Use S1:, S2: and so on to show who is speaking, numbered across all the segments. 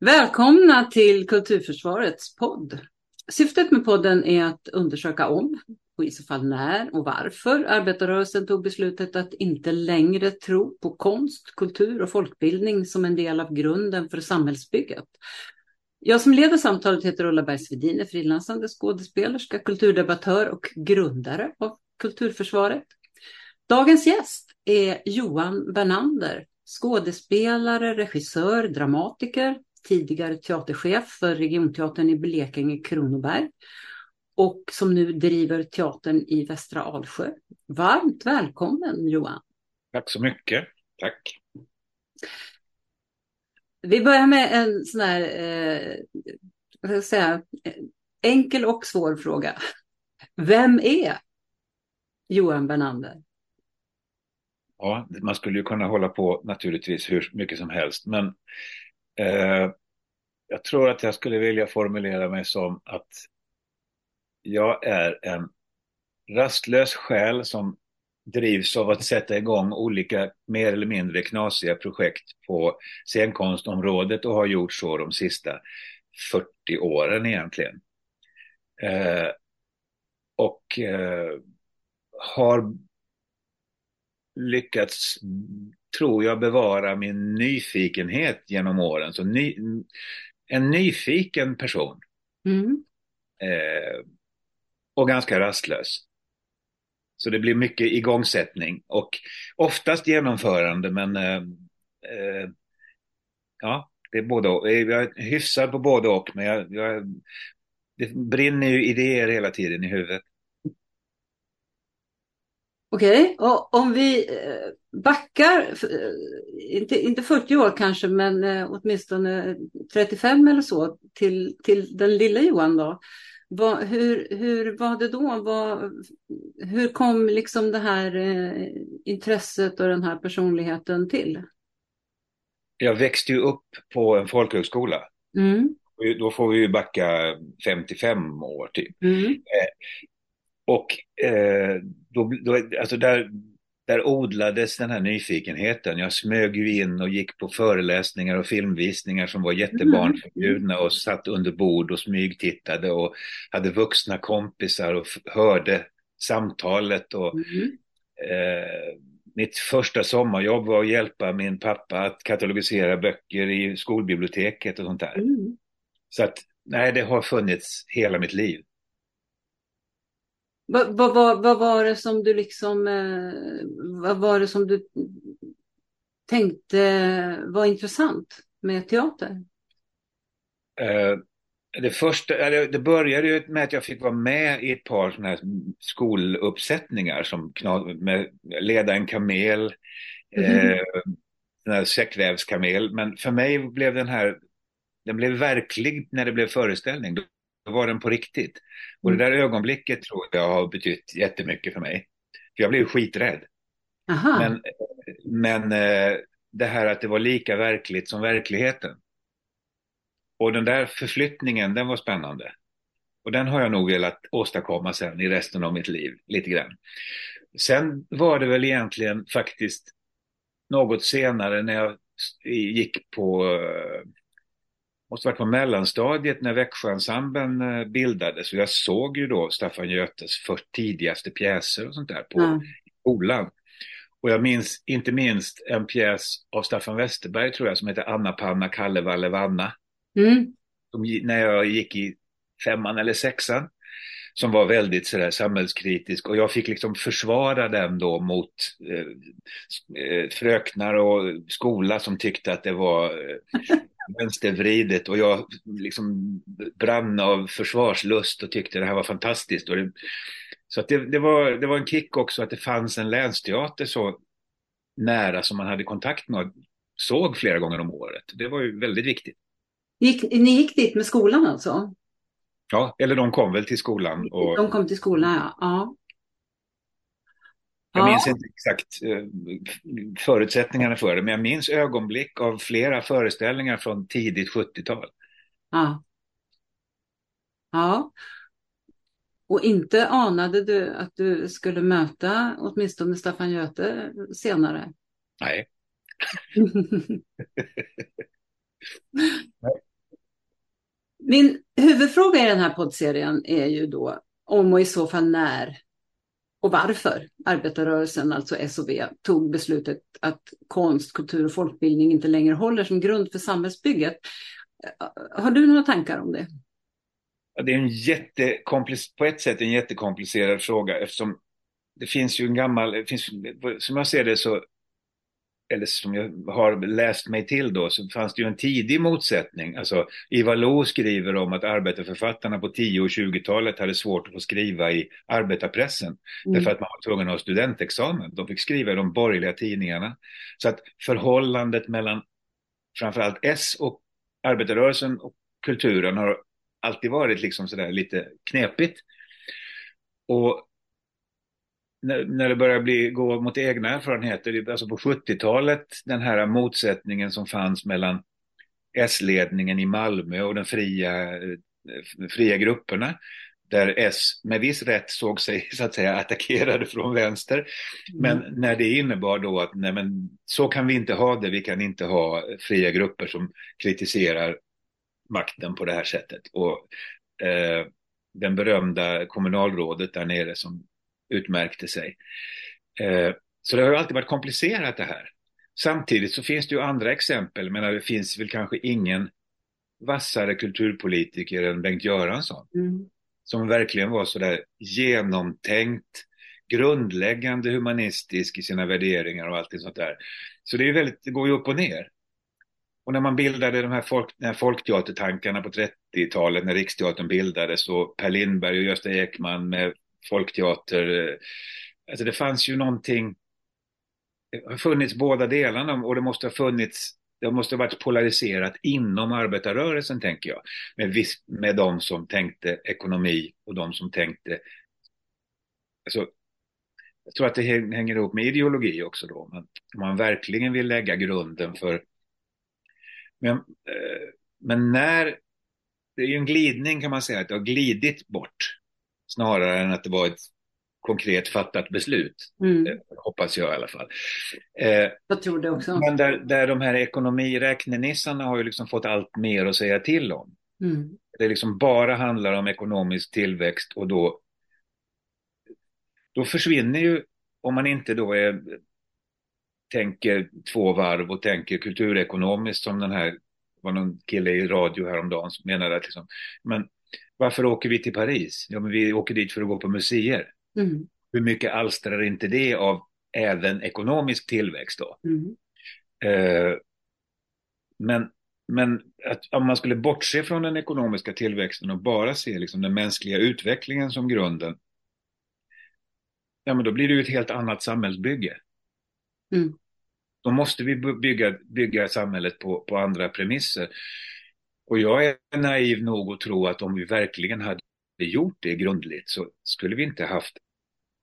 S1: Välkomna till Kulturförsvarets podd. Syftet med podden är att undersöka om, och i så fall när och varför, arbetarrörelsen tog beslutet att inte längre tro på konst, kultur och folkbildning som en del av grunden för samhällsbygget. Jag som leder samtalet heter Ulla Bergsvedin, är frilansande skådespelerska, kulturdebattör och grundare av Kulturförsvaret. Dagens gäst är Johan Bernander, skådespelare, regissör, dramatiker, tidigare teaterchef för regionteatern i Blekinge Kronoberg och som nu driver teatern i Västra Alsjö. Varmt välkommen Johan!
S2: Tack så mycket. Tack.
S1: Vi börjar med en sån här, eh, vad ska jag säga, enkel och svår fråga. Vem är Johan Bernander?
S2: Ja, man skulle ju kunna hålla på naturligtvis hur mycket som helst, men eh, jag tror att jag skulle vilja formulera mig som att jag är en rastlös själ som drivs av att sätta igång olika mer eller mindre knasiga projekt på scenkonstområdet och har gjort så de sista 40 åren egentligen. Eh, och eh, har lyckats, tror jag, bevara min nyfikenhet genom åren. Så ny, en nyfiken person. Mm. Eh, och ganska rastlös. Så det blir mycket igångsättning och oftast genomförande men eh, eh, ja, det är både och. Jag är hyfsad på både och men jag, jag, det brinner ju idéer hela tiden i huvudet.
S1: Okej, okay. och om vi eh, backar, eh, inte, inte 40 år kanske, men eh, åtminstone 35 eller så, till, till den lilla Johan då. Vad, hur, hur var det då? Vad, hur kom liksom det här eh, intresset och den här personligheten till?
S2: Jag växte ju upp på en folkhögskola. Mm. Då får vi ju backa 55 år typ. Mm. Och eh, då, då, alltså där, där odlades den här nyfikenheten. Jag smög ju in och gick på föreläsningar och filmvisningar som var jättebarnförbjudna och satt under bord och smygtittade och hade vuxna kompisar och hörde samtalet. Och, mm. eh, mitt första sommarjobb var att hjälpa min pappa att katalogisera böcker i skolbiblioteket och sånt där. Mm. Så att, nej, det har funnits hela mitt liv.
S1: Vad, vad, vad, vad, var det som du liksom, eh, vad var det som du tänkte var intressant med teater?
S2: Uh, det, första, det började ju med att jag fick vara med i ett par sådana här skoluppsättningar som med, leda en kamel, mm. eh, den här säckvävskamel. Men för mig blev den här, den blev verklig när det blev föreställning. Var den på riktigt. Och det mm. där ögonblicket tror jag har betytt jättemycket för mig. För jag blev skiträdd. Aha. Men, men eh, det här att det var lika verkligt som verkligheten. Och den där förflyttningen, den var spännande. Och den har jag nog velat åstadkomma sen i resten av mitt liv, lite grann. Sen var det väl egentligen faktiskt något senare när jag gick på eh, måste varit på mellanstadiet när Växjöensemblen eh, bildades och jag såg ju då Staffan Götes för tidigaste pjäser och sånt där på mm. skolan. Och jag minns inte minst en pjäs av Staffan Westerberg tror jag som heter Anna Panna Kalle Valle Vanna. Mm. Som, när jag gick i femman eller sexan. Som var väldigt sådär samhällskritisk och jag fick liksom försvara den då mot eh, eh fröknar och skola som tyckte att det var eh, vänstervridet och jag liksom brann av försvarslust och tyckte det här var fantastiskt. Det, så att det, det, var, det var en kick också att det fanns en länsteater så nära som man hade kontakt med och såg flera gånger om året. Det var ju väldigt viktigt.
S1: Gick, ni gick dit med skolan alltså?
S2: Ja, eller de kom väl till skolan. Och...
S1: De kom till skolan, ja. ja.
S2: Jag minns inte exakt eh, förutsättningarna för det, men jag minns ögonblick av flera föreställningar från tidigt 70-tal.
S1: Ja. Ja. Och inte anade du att du skulle möta åtminstone Staffan Göte senare?
S2: Nej.
S1: Min huvudfråga i den här poddserien är ju då om och i så fall när och varför arbetarrörelsen, alltså SOV, tog beslutet att konst, kultur och folkbildning inte längre håller som grund för samhällsbygget. Eh, har du några tankar om det?
S2: Det är en jättekomplic- på ett sätt en jättekomplicerad fråga eftersom det finns ju en gammal, finns, som jag ser det så eller som jag har läst mig till då, så fanns det ju en tidig motsättning. Alltså, Ivar Lo skriver om att arbetarförfattarna på 10 och 20-talet hade svårt att få skriva i arbetarpressen. Mm. Därför att man var tvungen att ha studentexamen. De fick skriva i de borgerliga tidningarna. Så att förhållandet mellan framförallt S och arbetarrörelsen och kulturen har alltid varit liksom sådär lite knepigt. Och när, när det börjar bli, gå mot egna erfarenheter, alltså på 70-talet, den här motsättningen som fanns mellan S-ledningen i Malmö och de fria, fria grupperna, där S med viss rätt såg sig så att säga attackerade från vänster. Mm. Men när det innebar då att nej men så kan vi inte ha det, vi kan inte ha fria grupper som kritiserar makten på det här sättet. Och eh, den berömda kommunalrådet där nere som utmärkte sig. Eh, så det har alltid varit komplicerat det här. Samtidigt så finns det ju andra exempel, men det finns väl kanske ingen vassare kulturpolitiker än Bengt Göransson. Mm. Som verkligen var sådär genomtänkt, grundläggande humanistisk i sina värderingar och allt sånt där. Så det, är väldigt, det går ju upp och ner. Och när man bildade de här, folk, här folkteatertankarna på 30-talet, när Riksteatern bildades och Per Lindberg och Gösta Ekman med folkteater. Eh, alltså det fanns ju någonting, det har funnits båda delarna och det måste ha funnits det måste ha varit polariserat inom arbetarrörelsen, tänker jag. Med, viss, med de som tänkte ekonomi och de som tänkte... Alltså, jag tror att det hänger ihop med ideologi också då. Man, man verkligen vill lägga grunden för... Men, eh, men när... Det är ju en glidning kan man säga, att det har glidit bort snarare än att det var ett konkret fattat beslut. Mm. Eh, hoppas jag i alla fall.
S1: Eh, jag tror det också.
S2: Men där, där de här ekonomiräknenissarna har ju liksom fått allt mer att säga till om. Mm. Det liksom bara handlar om ekonomisk tillväxt och då, då försvinner ju, om man inte då är, tänker två varv och tänker kulturekonomiskt som den här, var någon kille i radio häromdagen som menade att liksom, men varför åker vi till Paris? Ja, men vi åker dit för att gå på museer. Mm. Hur mycket alstrar inte det av även ekonomisk tillväxt då? Mm. Eh, men men att om man skulle bortse från den ekonomiska tillväxten och bara se liksom den mänskliga utvecklingen som grunden, ja men då blir det ju ett helt annat samhällsbygge. Mm. Då måste vi bygga, bygga samhället på, på andra premisser. Och jag är naiv nog att tro att om vi verkligen hade gjort det grundligt så skulle vi inte haft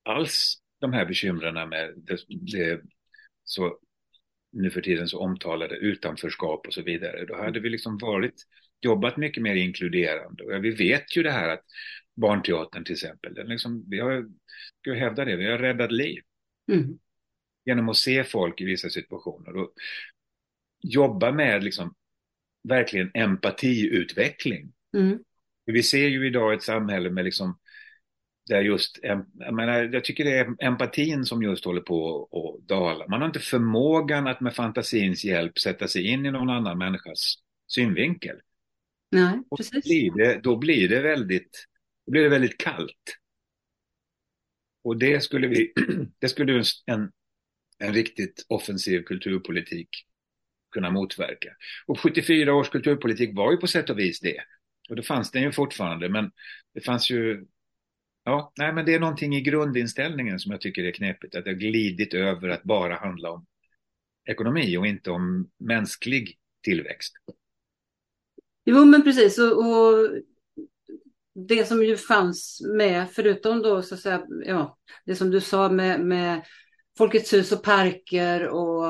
S2: alls de här bekymren med det, det så nu för tiden så omtalade utanförskap och så vidare. Då hade vi liksom varit, jobbat mycket mer inkluderande. Och vi vet ju det här att barnteatern till exempel, den liksom, vi har, ska jag hävda det, vi har räddat liv. Mm. Genom att se folk i vissa situationer och jobba med liksom verkligen empatiutveckling. Mm. Vi ser ju idag ett samhälle med liksom där just, jag, menar, jag tycker det är empatin som just håller på att dala. Man har inte förmågan att med fantasins hjälp sätta sig in i någon annan människas synvinkel.
S1: Nej, precis.
S2: Då, blir det, då blir det väldigt, då blir det väldigt kallt. Och det skulle vi, det skulle en, en riktigt offensiv kulturpolitik kunna motverka. Och 74 års kulturpolitik var ju på sätt och vis det. Och då fanns den ju fortfarande, men det fanns ju Ja, nej, men det är någonting i grundinställningen som jag tycker är knepigt, att det har glidit över att bara handla om ekonomi och inte om mänsklig tillväxt.
S1: Jo, men precis. Och, och det som ju fanns med, förutom då så att säga, ja, det som du sa med, med Folkets hus och parker och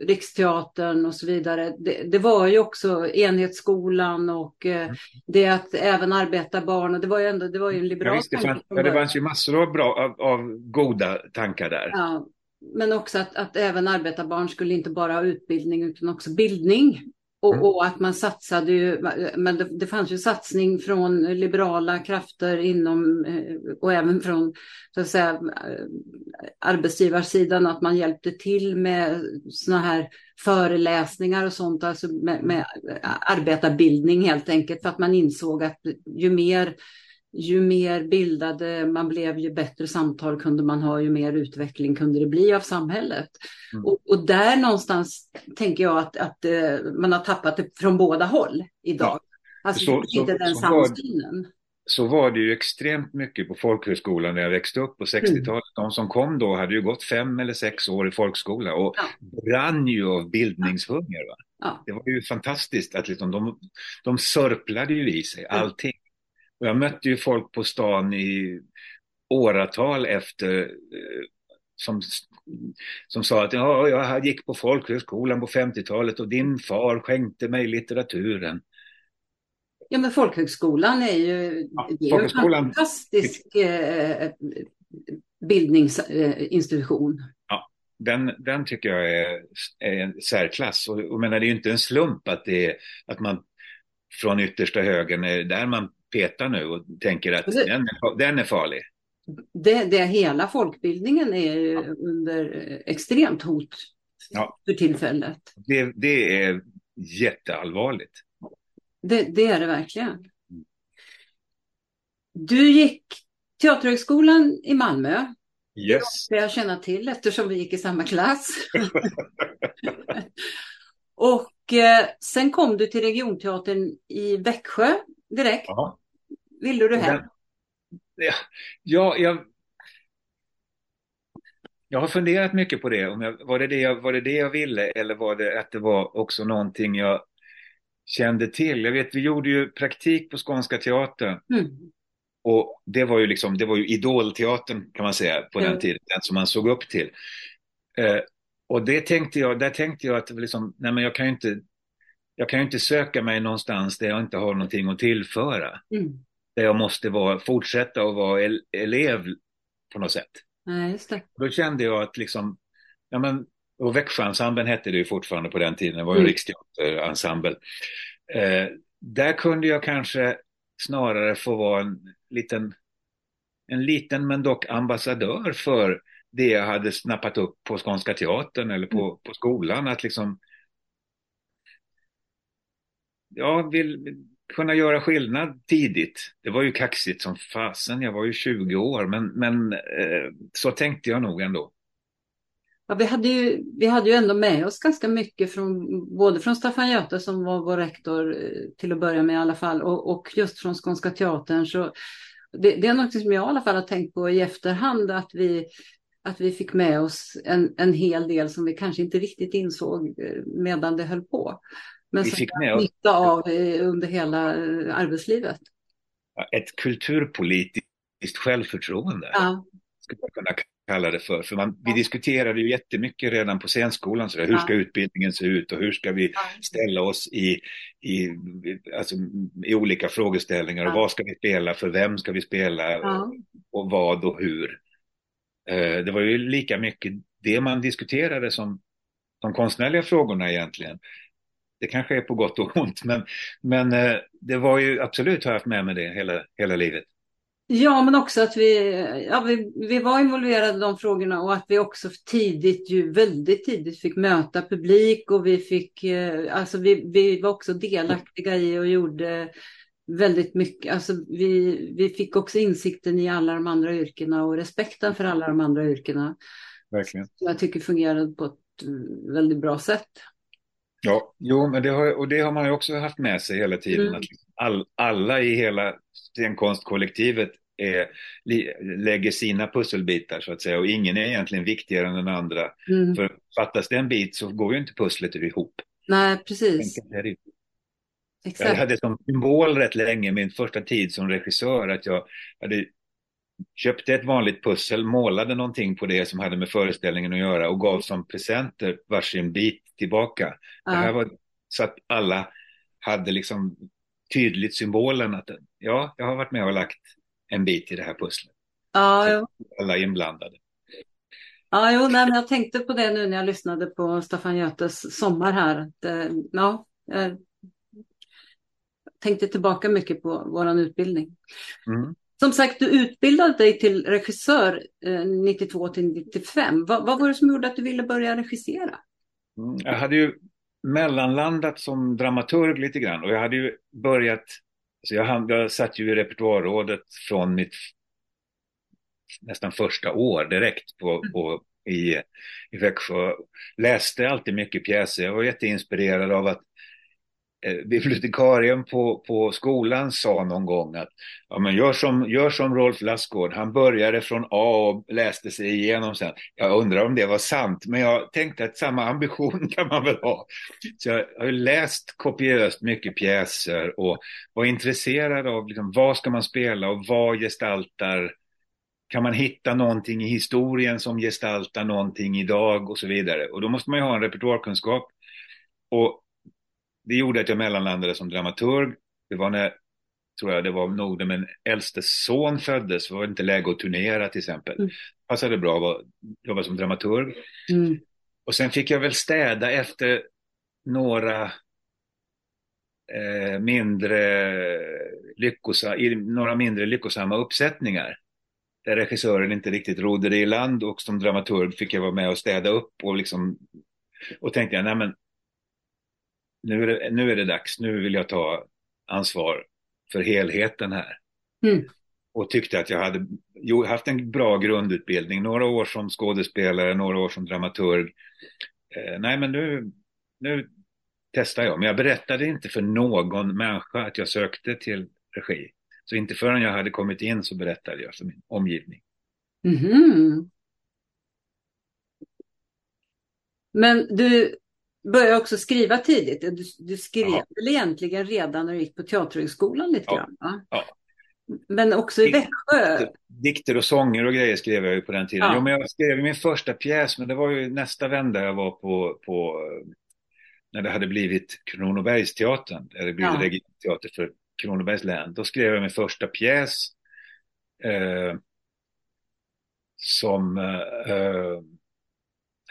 S1: Riksteatern och så vidare. Det, det var ju också enhetsskolan och eh, mm. det att även arbeta barn. Och det var ju ändå det var ju en liberal ja, visst,
S2: det fanns, ja, det fanns ju massor av, bra, av, av goda tankar där.
S1: Ja, men också att, att även arbetarbarn skulle inte bara ha utbildning utan också bildning. Och, mm. och, att man satsade ju, men det, det, fanns ju satsning från liberala krafter inom eh, och även från så att säga, eh, arbetsgivarsidan att man hjälpte till med sådana här föreläsningar och sånt, alltså med, med arbetarbildning helt enkelt för att man insåg att ju mer ju mer bildade man blev, ju bättre samtal kunde man ha, ju mer utveckling kunde det bli av samhället. Mm. Och, och, där någonstans tänker jag att, att uh, man har tappat det från båda håll idag. Ja. Alltså så, inte så, den så samsynen.
S2: Var, så var det ju extremt mycket på folkhögskolan när jag växte upp på 60-talet. Mm. De som kom då hade ju gått fem eller sex år i folkskola och ja. brann ju av bildningshunger. Va? Ja. Det var ju fantastiskt att liksom de, de sörplade ju i sig allting. Och jag mötte ju folk på stan i åratal efter eh, som, som sa att ja, jag gick på folkhögskolan på 50-talet och din far skänkte mig litteraturen.
S1: Ja, men folkhögskolan är ju, ja, det är en fantastisk eh, bildningsinstitution.
S2: Ja, den, den tycker jag är, är en särklass. Och, och menar, det är ju inte en slump att, det är, att man från yttersta högern är där man petar nu och tänker att den är, den är farlig.
S1: Det, det, hela folkbildningen är ja. under extremt hot ja. för tillfället.
S2: Det, det är jätteallvarligt.
S1: Det, det, är det verkligen. Du gick Teaterhögskolan i Malmö.
S2: Yes.
S1: Det jag känner till eftersom vi gick i samma klass. och eh, sen kom du till Regionteatern i Växjö direkt. Ja. Vill du hem?
S2: Ja, ja, jag, jag har funderat mycket på det. Om jag, var, det det jag, var det det jag ville eller var det att det var också någonting jag kände till? Jag vet, vi gjorde ju praktik på Skånska Teatern. Mm. Och det var ju liksom, det var ju idolteatern kan man säga på mm. den tiden, den som man såg upp till. Eh, och det tänkte jag, där tänkte jag att liksom, nej men jag kan ju inte jag kan ju inte söka mig någonstans där jag inte har någonting att tillföra. Mm. Där jag måste vara, fortsätta att vara el elev på något sätt.
S1: Nej, just det.
S2: Då kände jag att liksom, ja men, och Växjöensemblen hette det ju fortfarande på den tiden, det var ju mm. riksteaterensemble. Eh, där kunde jag kanske snarare få vara en liten, en liten men dock ambassadör för det jag hade snappat upp på Skånska Teatern eller på, mm. på skolan. Att liksom jag vill kunna göra skillnad tidigt. Det var ju kaxigt som fasen, jag var ju 20 år, men, men eh, så tänkte jag nog ändå.
S1: Ja, vi, hade ju, vi hade ju ändå med oss ganska mycket från både från Staffan Göte som var vår rektor eh, till att börja med i alla fall och, och just från Skånska Teatern. Så det, det, är något som jag i alla fall har tänkt på i efterhand att vi, att vi fick med oss en, en hel del som vi kanske inte riktigt insåg eh, medan det höll på. Men vi fick med nytta av under hela eh, arbetslivet.
S2: Ett kulturpolitiskt självförtroende. Ja. Skulle jag kunna kalla det för. För man, vi diskuterade ju jättemycket redan på scenskolan. Så där, hur ska utbildningen se ut och hur ska vi ställa oss i, i, alltså, i olika frågeställningar. Och vad ska vi spela, för vem ska vi spela och, och vad och hur. Eh, det var ju lika mycket det man diskuterade som de konstnärliga frågorna egentligen det kanske är på gott och ont, men, men eh, det var ju absolut har jag haft med mig det hela, hela livet.
S1: Ja, men också att vi, ja, vi, vi var involverade i de frågorna och att vi också tidigt, ju väldigt tidigt fick möta publik och vi fick, eh, alltså vi, vi var också delaktiga i och gjorde väldigt mycket, alltså vi, vi fick också insikten i alla de andra yrkena och respekten för alla de andra yrkena.
S2: Verkligen.
S1: Jag tycker fungerade på ett väldigt bra sätt.
S2: Ja, jo, men det har, och det har man ju också haft med sig hela tiden. Mm. Att all, alla i hela scenkonstkollektivet är, lägger sina pusselbitar så att säga och ingen är egentligen viktigare än den andra. Mm. För fattas det en bit så går ju inte pusslet ihop.
S1: Nej, precis.
S2: Exakt. Jag hade som symbol rätt länge, min första tid som regissör, att jag hade köpte ett vanligt pussel, målade någonting på det som hade med föreställningen att göra och gav som presenter varsin bit tillbaka. Ja. Det här var så att alla hade liksom tydligt symbolen att ja, jag har varit med och lagt en bit i det här pusslet.
S1: Ja,
S2: Alla inblandade.
S1: Ja, jo, nej, jag tänkte på det nu när jag lyssnade på Staffan Götes sommar här. Att, eh, ja, Jag tänkte tillbaka mycket på vår utbildning. Mm. Som sagt, du utbildade dig till regissör eh, 92 till 95. Va, vad var det som gjorde att du ville börja regissera?
S2: Mm, jag hade ju mellanlandat som dramaturg lite grann och jag hade ju börjat, alltså jag, jag satt ju i repertoarrådet från mitt nästan första år direkt på, mm. på, i, i Växjö. Läste alltid mycket pjäser, jag var jätteinspirerad av att eh, Eh, bibliotekarien på, på skolan sa någon gång att ja, men gör, som, gör som Rolf Lassgård, han började från A och läste sig igenom sen. Jag undrar om det var sant, men jag tänkte att samma ambition kan man väl ha. Så jag har läst kopiöst mycket pjäser och var intresserad av liksom, vad ska man spela och vad gestaltar kan man hitta någonting i historien som gestaltar någonting idag och så vidare. Och då måste man ju ha en repertoarkunskap. Och det gjorde att jag mellanlandade som dramaturg. Det var när, tror jag det var nog när min äldste son föddes, var det inte läge att turnera till exempel. Mm. Passade bra att jobba som dramaturg. Mm. Och sen fick jag väl städa efter några eh, mindre lyckosamma, några mindre lyckosamma uppsättningar där regissören inte riktigt rodde det i land och som dramaturg fick jag vara med och städa upp och liksom och tänkte jag, nej men nu är, det, nu är det dags, nu vill jag ta ansvar för helheten här. Mm. Och tyckte att jag hade jo, haft en bra grundutbildning, några år som skådespelare, några år som dramaturg. Eh, nej men nu, nu testar jag, men jag berättade inte för någon människa att jag sökte till regi. Så inte förrän jag hade kommit in så berättade jag för min omgivning. Mm.
S1: Men du började också skriva tidigt. Du, du skrev ja. väl egentligen redan när du gick på Teaterhögskolan lite ja. grann? Va? Ja. Men också i Växjö?
S2: Dikter och sånger och grejer skrev jag ju på den tiden. Ja. Jo, men jag skrev min första pjäs, men det var ju nästa vända jag var på, på när det hade blivit Kronobergsteatern, eller blivit ja. teater för Kronobergs län. Då skrev jag min första pjäs eh, som eh,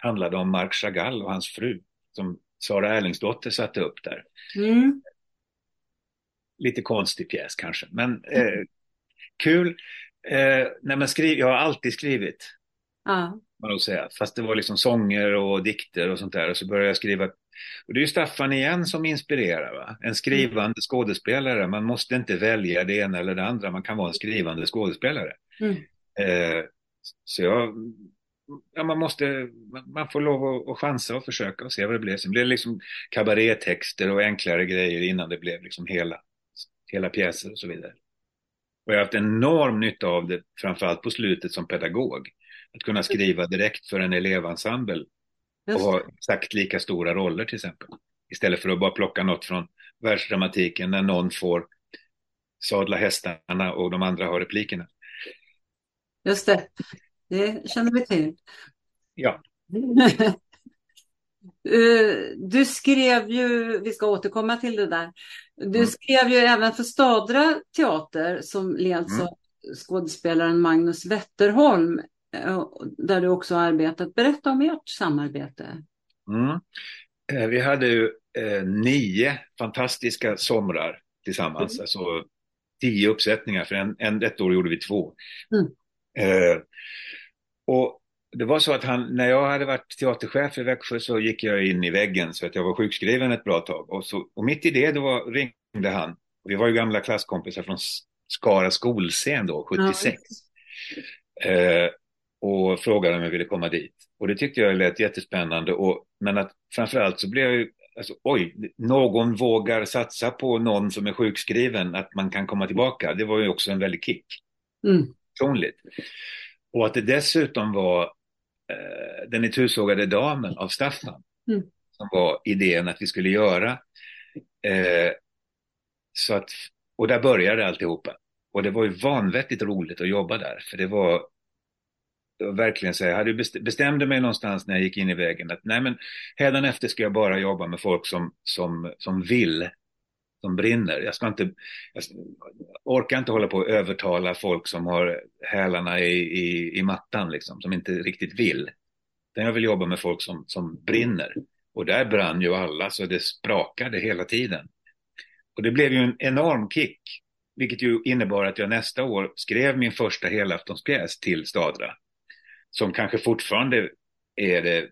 S2: handlade om Marc Chagall och hans fru som Sara Erlingsdotter satte upp där. Mm. Lite konstig pjäs kanske, men eh, kul. Eh, när man skriver, jag har alltid skrivit. Ja. Man säga. Fast det var liksom sånger och dikter och sånt där. Och så började jag skriva och det är ju Staffan igen som inspirerar. Va? En skrivande skådespelare, man måste inte välja det ena eller det andra, man kan vara en skrivande skådespelare. Mm. Eh, så jag, ja, man måste, man får lov att, att chansa och försöka och se vad det blir. Sen blev det liksom kabarétexter och enklare grejer innan det blev liksom hela, hela pjäser och så vidare. Och jag har haft enorm nytta av det, framförallt på slutet som pedagog. Att kunna skriva direkt för en elevensemble och ha exakt lika stora roller till exempel. Istället för att bara plocka något från världsdramatiken när någon får sadla hästarna och de andra har replikerna.
S1: Just det, det känner vi till.
S2: Ja.
S1: Eh, du skrev ju, vi ska återkomma till det där, du mm. skrev ju även för Stadra teater som leds mm. av skådespelaren Magnus Wetterholm Eh, där du också har arbetat. Berätta om ert samarbete.
S2: Mm. Eh, vi hade ju eh, nio fantastiska somrar tillsammans, mm. alltså tio uppsättningar, för en, en, ett år gjorde vi två. Eh, och det var så att han, när jag hade varit teaterchef i Växjö så gick jag in i väggen så att jag var sjukskriven ett bra tag. Och, så, och mitt i det då var, ringde han, vi var ju gamla klasskompisar från Skara skolscen då, 76. Ja. Eh, och frågade om jag ville komma dit. Och det tyckte jag lät jättespännande. Och, men att framförallt så blev jag ju, alltså, oj, någon vågar satsa på någon som är sjukskriven, att man kan komma tillbaka. Det var ju också en väldig kick. Mm. Personligt. Och att det dessutom var eh, Den itusågade damen av Staffan. Mm. Som var idén att vi skulle göra. Eh, så att, och där började alltihopa. Och det var ju vanvettigt roligt att jobba där. För det var verkligen säga, jag hade bestämde mig någonstans när jag gick in i vägen att nej men efter ska jag bara jobba med folk som, som, som vill, som brinner. Jag ska inte, jag orkar inte hålla på och övertala folk som har hälarna i, i, i mattan liksom, som inte riktigt vill. jag vill jobba med folk som, som brinner Och där brann ju alla så det sprakade hela tiden. Och det blev ju en enorm kick, vilket ju innebar att jag nästa år skrev min första helaftonspjäs till Stadra. Som kanske fortfarande är det,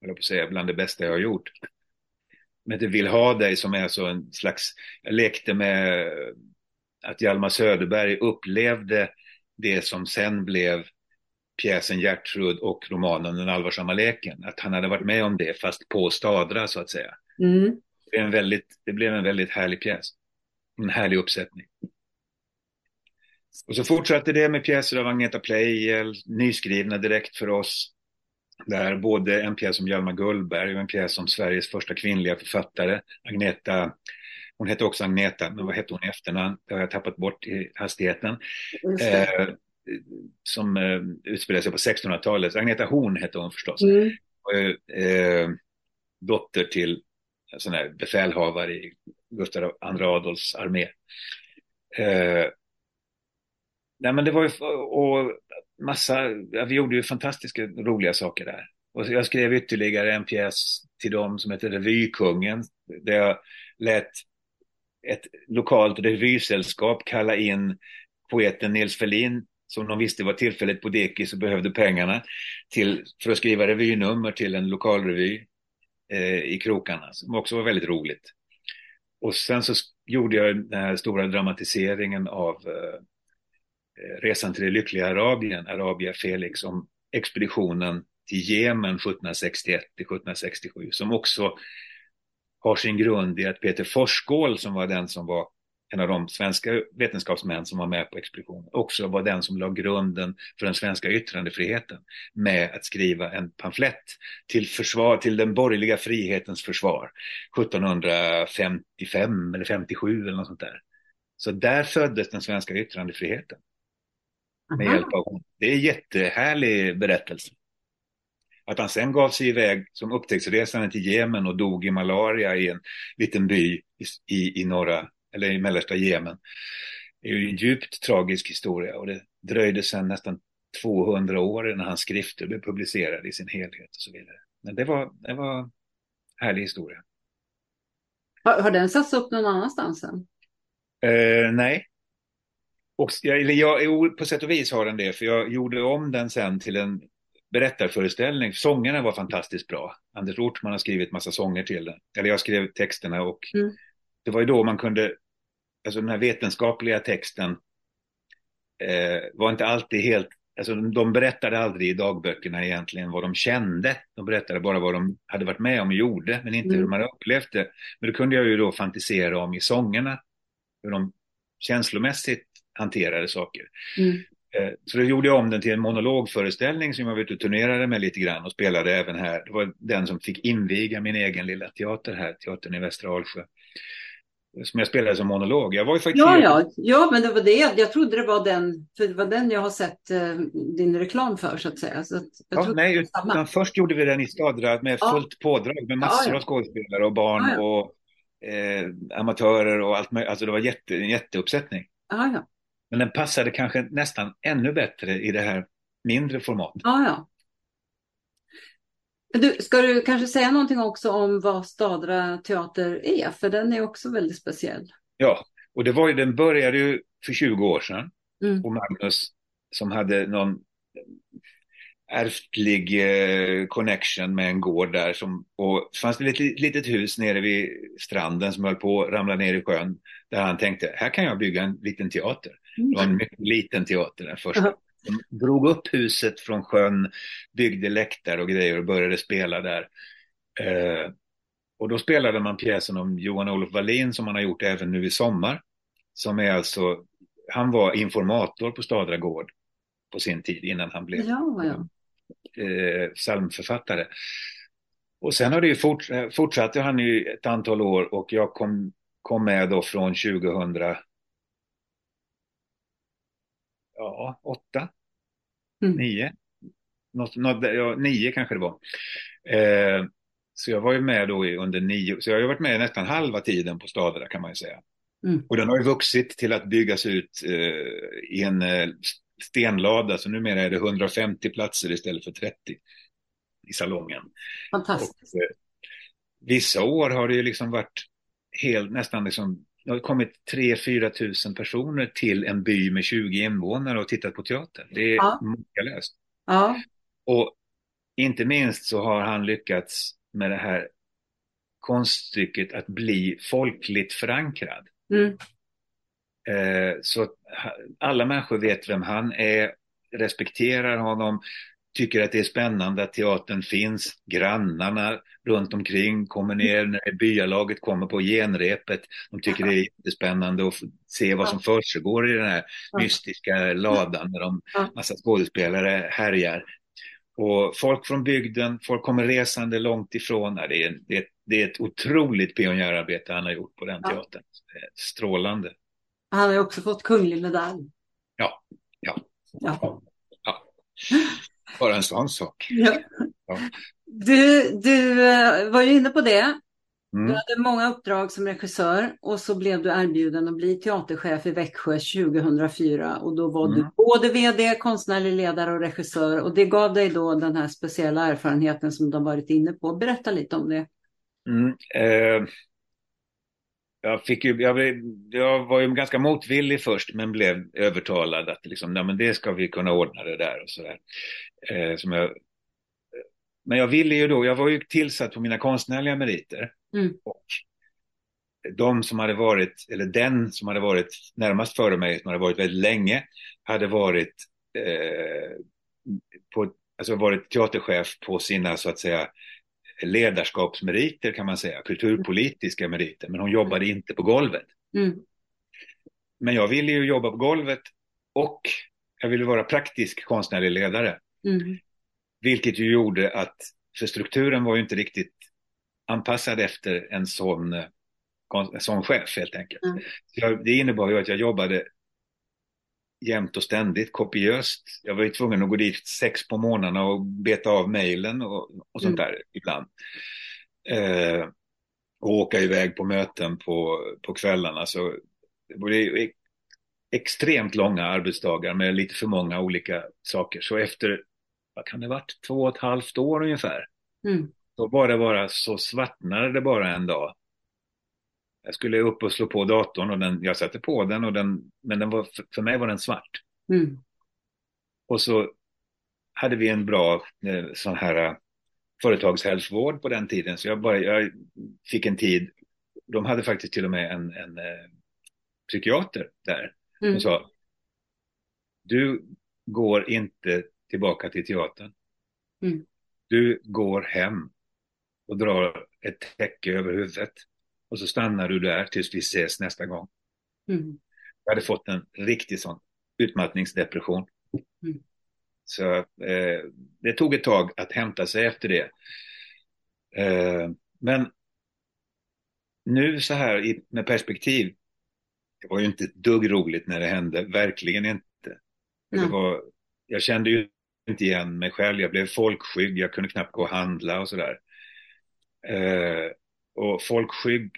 S2: jag på säga, bland det bästa jag har gjort. Men det Vill ha dig som är så en slags, jag lekte med att Hjalmar Söderberg upplevde det som sen blev pjäsen Gertrud och romanen Den allvarsamma leken. Att han hade varit med om det fast på Stadra så att säga. Mm. Det, blev en väldigt, det blev en väldigt härlig pjäs. En härlig uppsättning. Och så fortsatte det med pjäser av Agneta Pleijel, nyskrivna direkt för oss. Där både en pjäs om Hjalmar Gullberg och en pjäs om Sveriges första kvinnliga författare, Agneta hon hette också Agneta, men vad hette hon i efternamn? Det har jag tappat bort i hastigheten. Eh, som eh, utspelade sig på 1600-talet. Agneta Horn hette hon förstås. Mm. Eh, dotter till en sån här befälhavare i Gustav II Adolfs armé. Eh, nej men det var ju, och massa, ja, vi gjorde ju fantastiska roliga saker där. Och jag skrev ytterligare en pjäs till dem som heter Revykungen. Där jag lät ett lokalt revysällskap kalla in poeten Nils Ferlin som de visste var tillfälligt på dekis och behövde pengarna till, för att skriva revynummer till en lokalrevy eh, i krokarna, som också var väldigt roligt. Och sen så gjorde jag den här stora dramatiseringen av eh Eh, resan till det lyckliga Arabien, Arabia Felix, om expeditionen till Jemen 1761 till 1767, som också har sin grund i att Peter Forsskål som var den som var en av de svenska vetenskapsmän som var med på expeditionen, också var den som la grunden för den svenska yttrandefriheten med att skriva en pamflett till, försvar, till den borgerliga frihetens försvar 1755 eller 57 eller något sånt där. Så där föddes den svenska yttrandefriheten. Med hjälp av, det är en jättehärlig berättelse. Att han sen gav sig iväg som upptäcktsresande till Jemen och dog i malaria i en liten by i, i, norra eller i mellersta Jemen. Det är ju en djupt tragisk historia och det dröjde sedan nästan 200 år innan hans skrifter blev publicerade i sin helhet och så vidare. Men det var, det var en härlig historia.
S1: Har, har den satts upp någon annanstans sen?
S2: Eh, nej. Och jag, jag, på sätt och vis har den det, för jag gjorde om den sen till en berättarföreställning. Sångerna var fantastiskt bra. Anders Ortman har skrivit massa sånger till den. Eller jag skrev texterna och mm. det var ju då man kunde alltså den här vetenskapliga texten eh, var inte alltid helt, alltså de berättade aldrig i dagböckerna egentligen vad de kände. De berättade bara vad de hade varit med om och gjorde, men inte mm. hur hade upplevt det. Men det kunde jag ju då fantisera om i sångerna, hur de känslomässigt hanterade saker. Mm. Eh, så då gjorde jag om den till en monologföreställning som jag var ute och turnerade med lite grann och spelade även här. Det var den som fick inviga min egen lilla teater här, teatern i Västra Alsjö som jag spelade som monolog. Jag var ju faktiskt
S1: ja, ja, ja, men det var det. Jag trodde det var den, för det var den jag har sett eh, din reklam för så att säga. Så att
S2: ja, nej, utan först gjorde vi den i Stadra med ja. fullt pådrag med massor ja, ja. av skådespelare och barn och eh, amatörer och allt möjligt. Alltså det var jätte, en jätteuppsättning. Men den passade kanske nästan ännu bättre i det här mindre formatet.
S1: Ja, ja. Du, ska du kanske säga någonting också om vad Stadra teater är? För den är också väldigt speciell.
S2: Ja, och det var ju, den började ju för 20 år sedan. Mm. Och Magnus som hade någon ärftlig eh, connection med en gård där. Som, och så fanns det ett litet hus nere vid stranden som höll på att ramla ner i sjön. Där han tänkte, här kan jag bygga en liten teater. Det var en mycket liten teater den första. De drog upp huset från sjön, byggde läktare och grejer och började spela där. Eh, och då spelade man pjäsen om Johan Olof Wallin som han har gjort även nu i sommar. Som är alltså, han var informator på Stadra gård på sin tid innan han blev ja, ja. Eh, psalmförfattare. Och sen har det ju fort, fortsatte han ju ett antal år och jag kom, kom med då från 2000 ja, åtta, mm. nio. Något, något, ja, nio kanske det var. Eh, så jag var ju med då under nio, så jag har ju varit med nästan halva tiden på Stadra kan man ju säga. Mm. Och den har ju vuxit till att byggas ut eh, i en eh, stenlada, så numera är det 150 platser istället för 30 i salongen.
S1: Fantastiskt. Och, eh,
S2: vissa år har det ju liksom varit helt, nästan liksom, det har kommit 3-4 tusen personer till en by med 20 invånare och tittat på teater. Det är ja. makalöst.
S1: Ja.
S2: Och inte minst så har han lyckats med det här konststycket att bli folkligt förankrad.
S1: Mm.
S2: Eh, så alla människor vet vem han är, respekterar honom, tycker att det är spännande att teatern finns. Grannarna runt omkring kommer ner när byalaget kommer på genrepet. De tycker det är jättespännande att se vad som försiggår i den här mystiska ladan när de massa skådespelare härjar. Och folk från bygden, folk kommer resande långt ifrån. Det är, det är, det är ett otroligt pionjärarbete han har gjort på den teatern. Strålande.
S1: Han har också fått kunglig medalj.
S2: Ja, ja.
S1: ja.
S2: ja. Bara en sån sak.
S1: Ja. ja. Du, du eh, var ju inne på det. Mm. Du hade många uppdrag som regissör och så blev du erbjuden att bli teaterchef i Växjö 2004 och då var mm. du både vd, konstnärlig ledare och regissör och det gav dig då den här speciella erfarenheten som du har varit inne på. Berätta lite om det.
S2: Mm. Eh, jag, fick ju, jag, jag, var ju ganska motvillig först men blev övertalad att liksom, nej, men det ska vi kunna ordna det där och sådär. Eh, som jag, men jag ville ju då, jag var ju tillsatt på mina konstnärliga meriter.
S1: Mm.
S2: Och de som hade varit, eller den som hade varit närmast före mig, som hade varit väldigt länge, hade varit, eh, på, alltså varit teaterchef på sina så att säga ledarskapsmeriter kan man säga, kulturpolitiska meriter, men hon jobbade inte på golvet.
S1: Mm.
S2: Men jag ville ju jobba på golvet och jag ville vara praktisk konstnärlig ledare.
S1: Mm.
S2: Vilket ju gjorde att, för strukturen var ju inte riktigt anpassad efter en sån, en sån chef helt enkelt.
S1: Mm.
S2: Jag, det innebar ju att jag jobbade jämt och ständigt, kopiöst. Jag var ju tvungen att gå dit sex på morgnarna och beta av mejlen och, och sånt mm. där ibland. Eh, och åka iväg på möten på, på kvällarna. Så det var extremt långa arbetsdagar med lite för många olika saker. Så efter, vad kan det varit, två och ett halvt år ungefär.
S1: Mm.
S2: Då var det bara så svartnade det bara en dag. Jag skulle upp och slå på datorn och den, jag satte på den, och den men den var, för mig var den svart.
S1: Mm.
S2: Och så hade vi en bra eh, sån här eh, företagshälsovård på den tiden. Så jag, bara, jag fick en tid. De hade faktiskt till och med en, en eh, psykiater där.
S1: Mm.
S2: Och sa, du går inte tillbaka till teatern.
S1: Mm.
S2: Du går hem och drar ett täcke över huvudet. Och så stannar du där tills vi ses nästa gång.
S1: Mm.
S2: Jag hade fått en riktig sån utmattningsdepression.
S1: Mm.
S2: Så eh, det tog ett tag att hämta sig efter det. Eh, men nu så här i, med perspektiv, det var ju inte ett dugg roligt när det hände, verkligen inte. Det var, jag kände ju inte igen mig själv, jag blev folkskygg, jag kunde knappt gå och handla och sådär. Eh, och folkskygg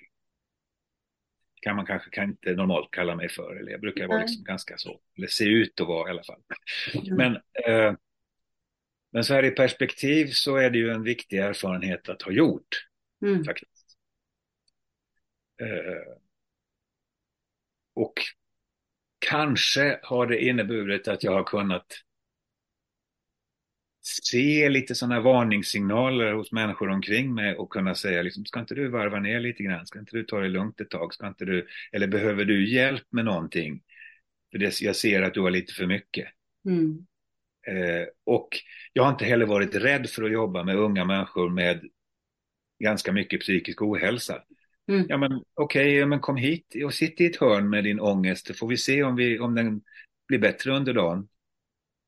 S2: kan man kanske kan inte normalt kalla mig för, eller jag brukar vara liksom ganska så, eller se ut att vara i alla fall.
S1: Mm.
S2: Men, eh, men så här i perspektiv så är det ju en viktig erfarenhet att ha gjort.
S1: Mm.
S2: Faktiskt. Eh, och kanske har det inneburit att jag har kunnat se lite sådana varningssignaler hos människor omkring mig och kunna säga liksom, ska inte du varva ner lite grann? Ska inte du ta det lugnt ett tag? Ska inte du, eller behöver du hjälp med någonting? För det, jag ser att du har lite för mycket.
S1: Mm.
S2: Eh, och jag har inte heller varit rädd för att jobba med unga människor med ganska mycket psykisk ohälsa.
S1: Mm.
S2: Ja men okej, okay, men kom hit och sitt i ett hörn med din ångest så får vi se om, vi, om den blir bättre under dagen.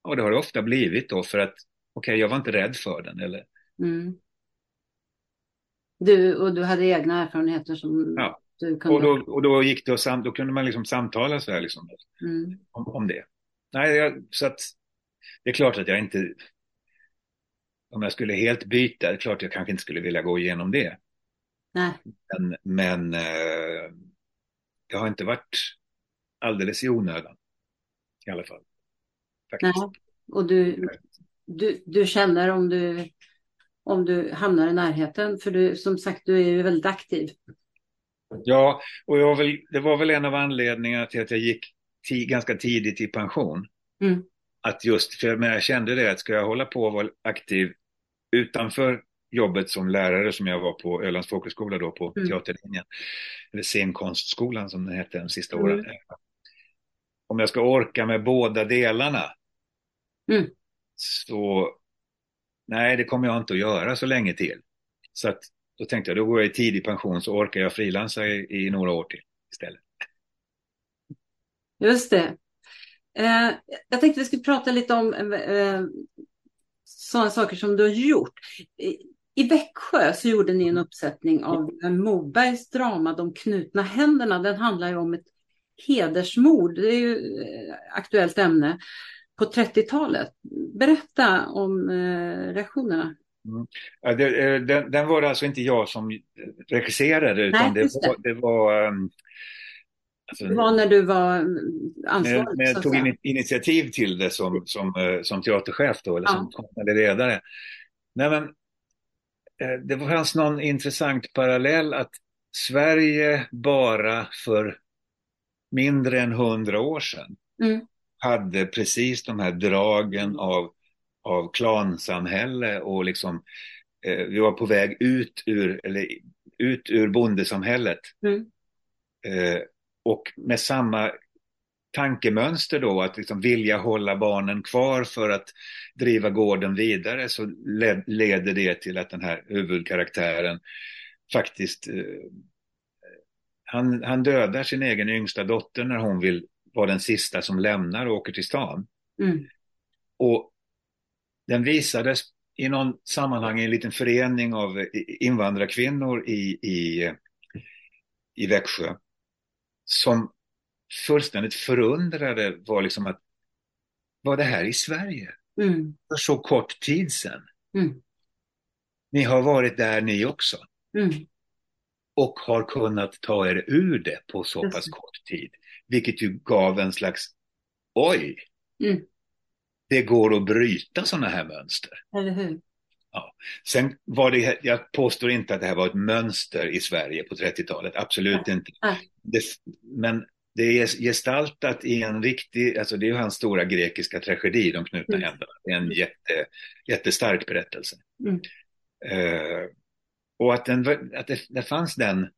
S2: Och det har det ofta blivit då för att okay, jag var inte rädd för den. Eller...
S1: Mm. Du, och du hade egna erfarenheter som
S2: ja.
S1: du kunde...
S2: Och då, och då gick det och sam, då kunde man liksom samtala så här liksom,
S1: mm.
S2: om, om det. Nej, jag, så att det är klart att jag inte, om jag skulle helt byta, det är klart jag kanske inte skulle vilja gå igenom det.
S1: Nej.
S2: Men, men eh, det har inte varit alldeles i onödan. I alla fall. Faktiskt.
S1: Nej. Och du, du, du känner om du om du hamnar i närheten. För du, som sagt, du är ju väldigt aktiv.
S2: Ja, och jag väl, det var väl en av anledningarna till att jag gick ganska tidigt i pension. Mm. Att just, för jag kände det att ska jag hålla på och vara aktiv utanför jobbet som lärare som jag var på Ölands folkhögskola då på mm. teaterlinjen, eller scenkonstskolan som den hette de sista mm. åren. Om jag ska orka med båda delarna mm så nej, det kommer jag inte att göra så länge till. Så att då tänkte jag, då går jag i tidig pension så orkar jag frilansa i, i några år till istället.
S1: Just det. Eh, jag tänkte vi skulle prata lite om eh, eh sådana saker som du har gjort. I, I Växjö så gjorde ni en uppsättning av Mobergs drama De knutna händerna. Den handlar ju om ett hedersmord. Det är ju eh, aktuellt ämne på 30-talet. Berätta om eh, reaktionerna.
S2: Mm. Ja, det, eh, den, den, var det alltså inte jag som regisserade utan Nej, det, var, det var um,
S1: Alltså, det var när du var ansvarig?
S2: När jag tog in, initiativ till det som, som, uh, som teaterchef då, eller ja. som konstnärlig ledare. Nej, men, uh, det fanns någon intressant parallell att Sverige bara för mindre än hundra år sedan mm. Hade precis de här dragen av av klansamhälle och liksom eh, vi var på väg ut ur, eller, ut ur bondesamhället. Mm. Eh, och med samma tankemönster då att liksom vilja hålla barnen kvar för att driva gården vidare så led, leder det till att den här huvudkaraktären faktiskt eh, han, han dödar sin egen yngsta dotter när hon vill vara den sista som lämnar och åker till stan. Mm. Och den visades i någon sammanhang i en liten förening av invandrarkvinnor i, i, i Växjö. Som fullständigt förundrade var liksom att var det här i Sverige? Mm. För så kort tid sedan. Mm. Ni har varit där ni också. Mm. Och har kunnat ta er ur det på så pass kort tid. Vilket ju gav en slags, oj, mm det går att bryta sådana här mönster.
S1: Eller hur?
S2: Ja. Sen var det, jag påstår inte att det här var ett mönster i Sverige på 30-talet, absolut ja. inte. Ja. Det, men det är gestaltat i en riktig, alltså det är hans stora grekiska tragedi, De knutna mm. händerna. Det är en jätte, jättestark berättelse. Mm. Uh, och att, den, att det, det fanns den,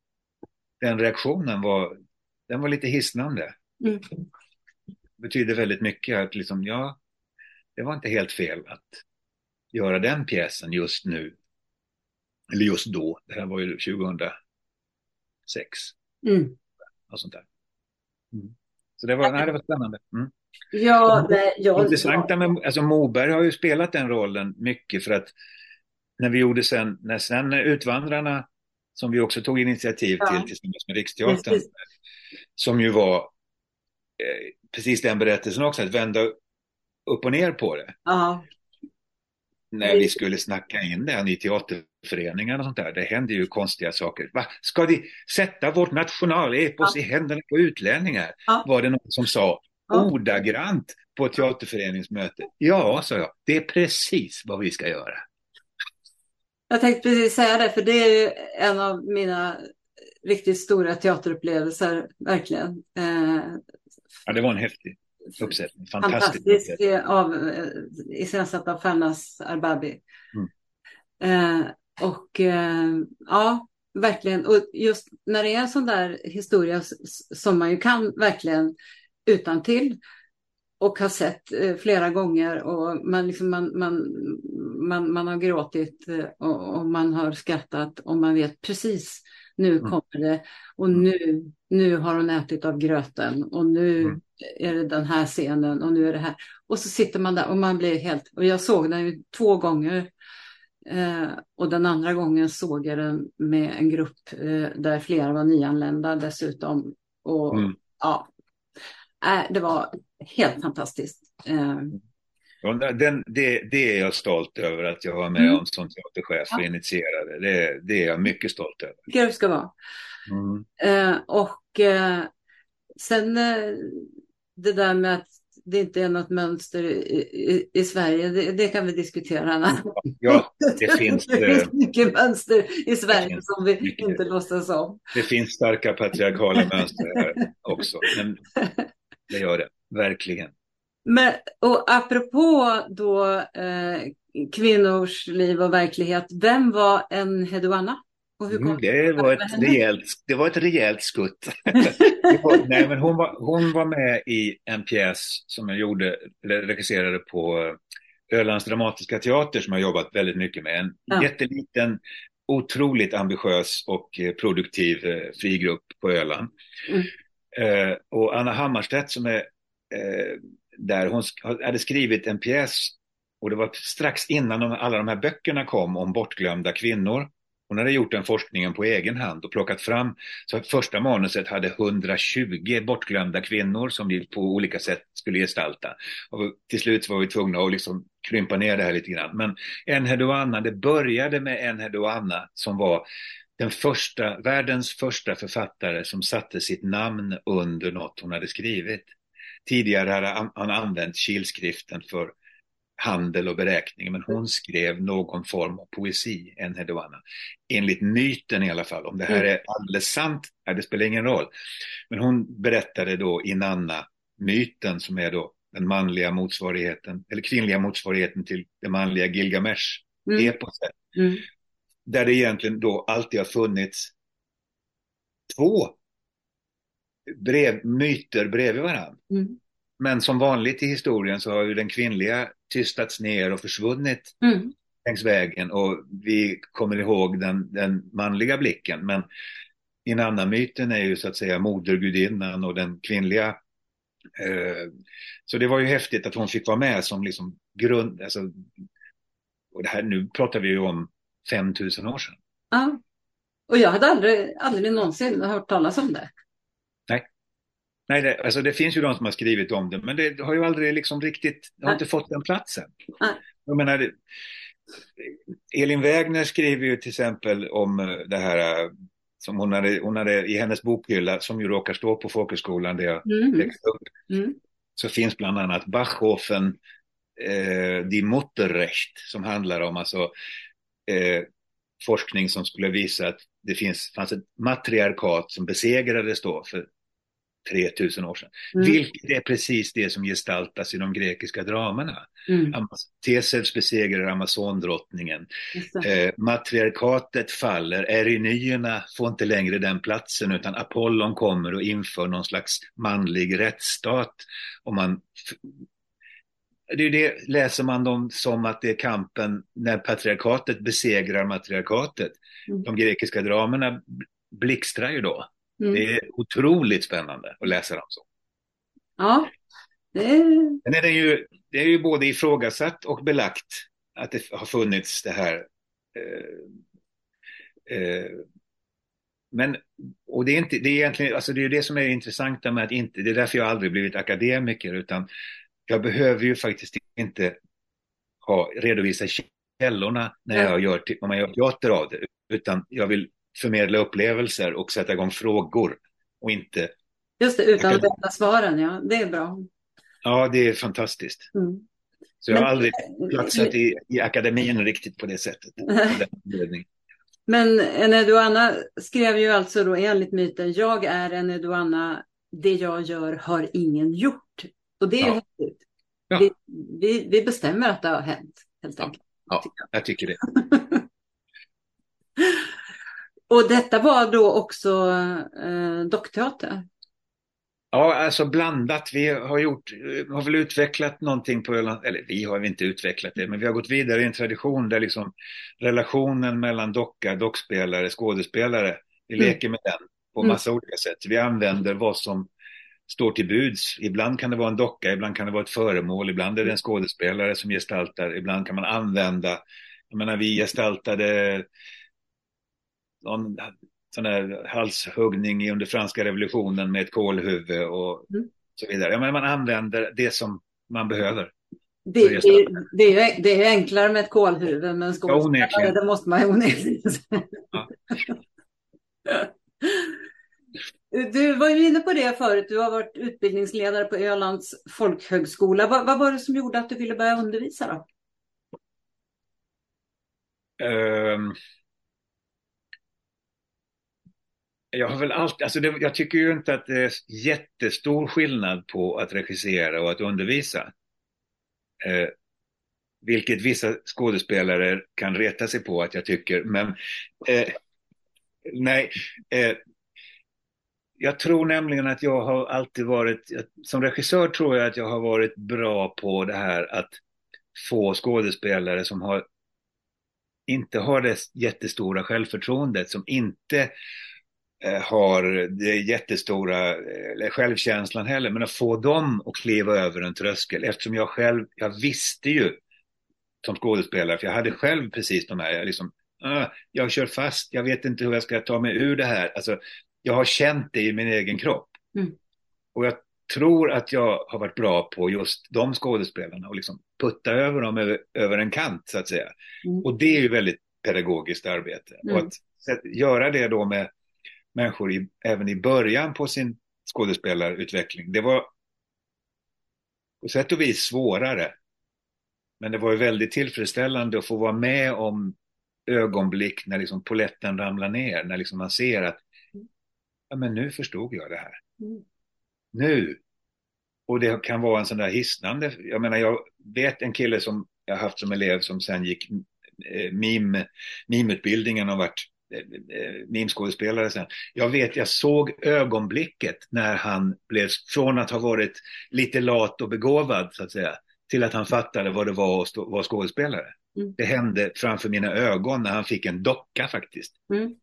S2: den reaktionen var, den var lite hisnande. Mm. Betyder väldigt mycket att liksom, ja, det var inte helt fel att göra den pjäsen just nu. Eller just då, det här var ju 2006. Mm. Och sånt där. Mm. Så det var, nej, det var spännande. Mm.
S1: Ja, nej, jag...
S2: Intressanta med, alltså Moberg har ju spelat den rollen mycket för att när vi gjorde sen, när sen Utvandrarna, som vi också tog initiativ till ja. tillsammans med Riksteatern, precis. Som ju var eh, precis den berättelsen också, att vända upp och ner på det. Ja. När vi skulle snacka in det i teaterföreningar och sånt där, det hände ju konstiga saker. Va? Ska vi sätta vårt nationalepos ja. i händerna på utlänningar? Ja. Var det någon som sa ja. ordagrant på ett teaterföreningsmöte. Ja, sa jag, det är precis vad vi ska göra.
S1: Jag tänkte precis säga det, för det är ju en av mina riktigt stora teaterupplevelser, verkligen. Eh,
S2: ja, det var en häftig uppsättning. Fantastisk.
S1: Fantastisk av, eh, iscensatt av Fernas Arbabi. Mm. Eh, och eh, ja, verkligen. Och just när det är en sån där historia som man ju kan verkligen utan till och har sett eh, flera gånger och man, liksom, man, man, man, man har gråtit eh, och, och, man har skrattat och man vet precis nu mm. kommer det och mm. nu, nu har hon ätit av gröten och nu mm. är det den här scenen och nu är det här. Och så sitter man där och man blir helt, och jag såg den ju två gånger eh, och den andra gången såg jag den med en grupp eh, där flera var nyanlända dessutom. Och mm. ja, äh, det var helt fantastiskt. Eh,
S2: den, det, det, är jag stolt över att jag var med mm. om som teaterchef och initierade. Det, det är jag mycket stolt över.
S1: Det du ska vara. Mm. Eh, och eh, sen eh, det där med att det inte är något mönster i, i, i Sverige, det, det, kan vi diskutera.
S2: Ja, det finns,
S1: det finns eh, mycket mönster i Sverige som vi mycket. inte låtsas om.
S2: Det finns starka patriarkala mönster här också, men det gör det, verkligen.
S1: Men, och apropå då eh, kvinnors liv och verklighet, vem var en Heduanna?
S2: Mm, det, var ett rejält, det var ett rejält skutt. nej, men hon, var, hon var med i en pjäs som jag gjorde, regisserade på eh, Ölands Dramatiska Teater som jag jobbat väldigt mycket med. En ja. jätteliten, otroligt ambitiös och eh, produktiv eh, frigrupp på Öland. Mm. Eh, och Anna Hammarstedt som är eh, där, hon hade skrivit en pjäs och det var strax innan de, alla de här böckerna kom om bortglömda kvinnor. Hon hade gjort den forskningen på egen hand och plockat fram, så att första manuset hade 120 bortglömda kvinnor som vi på olika sätt skulle gestalta. Och till slut var vi tvungna att liksom krympa ner det här lite grann. Men Enheduanna, det började med Enheduanna som var den första, världens första författare som satte sitt namn under något hon hade skrivit. Tidigare hade han använt kilskriften för handel och beräkning, men hon skrev någon form av poesi, en Hedovana. Enligt myten i alla fall. Om det här mm. är alldeles sant, det spelar ingen roll. Men hon berättade då Inanna-myten som är då den manliga motsvarigheten, eller kvinnliga motsvarigheten till det manliga Gilgamesh-eposet. Mm. Mm. Där det egentligen då alltid har funnits två brev, myter bredvid varandra. Mm. Men som vanligt i historien så har ju den kvinnliga tystats ner och försvunnit mm. längs vägen och vi kommer ihåg den, den manliga blicken. Men Inanna-myten är ju så att säga modergudinnan och den kvinnliga. Eh, så det var ju häftigt att hon fick vara med som liksom grund, alltså, och det här, nu pratar vi ju om 5000 år sedan.
S1: Ja, och jag hade aldrig, aldrig någonsin hört talas om det.
S2: Nej, det, alltså det finns ju de som har skrivit om det, men det har ju aldrig liksom riktigt, det har inte fått den platsen. Nej. Jag menar, Elin Wägner skriver ju till exempel om eh, det här eh, som hon hade, hon hade i hennes bokhylla, som ju råkar stå på folkhögskolan där jag mm. växte upp, mm. så finns bland annat Bachhofen eh, Die Mutterrecht, som handlar om alltså eh, forskning som skulle visa att det finns, fanns ett matriarkat som besegrades då för 3000 år sedan. Mm. Vilket är precis det som gestaltas i de grekiska dramerna. Mm. Tesevs besegrar Amazondrottningen. Eh, matriarkatet faller, Erinyerna får inte längre den platsen utan Apollon kommer och inför någon slags manlig rättsstat. Och man det det, läser man dem som att det är kampen när patriarkatet besegrar matriarkatet. Mm. De grekiska dramerna blixtrar ju då. Mm. Det är otroligt spännande att läsa dem så.
S1: Ja. Det är...
S2: Det, ju, det är ju både ifrågasatt och belagt att det har funnits det här. Eh, eh, men, och det är, inte, det är egentligen, alltså det är det som är intressant med att inte, det är därför jag aldrig blivit akademiker, utan jag behöver ju faktiskt inte ha, redovisa källorna när jag gör, när man gör teater av det, utan jag vill förmedla upplevelser och sätta igång frågor och inte...
S1: Just det, utan att vänta svaren, ja. Det är bra.
S2: Ja, det är fantastiskt. Mm. Så jag har Men, aldrig platsat i, i akademin riktigt på det sättet.
S1: Men en Eduana skrev ju alltså då enligt myten, jag är en Eduana, det jag gör har ingen gjort. Och det är ja. häftigt. Ja. Vi, vi, vi, bestämmer att det har hänt, helt enkelt.
S2: Ja, ja jag tycker det.
S1: Och detta var då också eh, dockteater?
S2: Ja, alltså blandat. Vi har, gjort, har väl utvecklat någonting på Öland, eller vi har inte utvecklat det, men vi har gått vidare i en tradition där liksom relationen mellan docka, dockspelare, skådespelare, vi mm. leker med den på mm. massa mm. olika sätt. Vi använder vad som står till buds. Ibland kan det vara en docka, ibland kan det vara ett föremål, ibland är det en skådespelare som gestaltar, ibland kan man använda, jag menar vi gestaltade någon sån här halshuggning under franska revolutionen med ett kolhuvud och mm. så vidare. Ja, men man använder det som man behöver.
S1: Det, det, det, är, det är enklare med ett kolhuvud, men skådespelare, ja, det måste man onekligen säga. Ja. Du var ju inne på det förut, du har varit utbildningsledare på Ölands folkhögskola. Vad, vad var det som gjorde att du ville börja undervisa då?
S2: Um, jag har väl alltid, alltså det, jag tycker ju inte att det är jättestor skillnad på att regissera och att undervisa. Eh, vilket vissa skådespelare kan reta sig på att jag tycker, men eh, nej. Eh, jag tror nämligen att jag har alltid varit, som regissör tror jag att jag har varit bra på det här att få skådespelare som har inte har det jättestora självförtroendet, som inte har det jättestora eh, självkänslan heller, men att få dem att kliva över en tröskel eftersom jag själv, jag visste ju som skådespelare, för jag hade själv precis de här, jag liksom, ah, jag kör fast, jag vet inte hur jag ska ta mig ur det här. Alltså, jag har känt det i min egen kropp. Mm. Och jag tror att jag har varit bra på just de skådespelarna och liksom putta över dem över, över en kant så att säga. Mm. Och det är ju väldigt pedagogiskt arbete. Mm. Och att göra det då med människor i, även i början på sin skådespelarutveckling, det var på sätt och vis svårare. Men det var ju väldigt tillfredsställande att få vara med om ögonblick när liksom poletten ramlar ner, när liksom man ser att ja, men nu förstod jag det här. Mm. Nu. Och det kan vara en sån där hisnande, jag menar jag vet en kille som jag haft som elev som sen gick eh, mim, mimutbildningen och varit mimskådespelare sen. Jag vet, jag såg ögonblicket när han blev, från att ha varit lite lat och begåvad så att säga, till att han fattade vad det var att vara skådespelare. Mm. Det hände framför mina ögon när han fick en docka faktiskt. Mm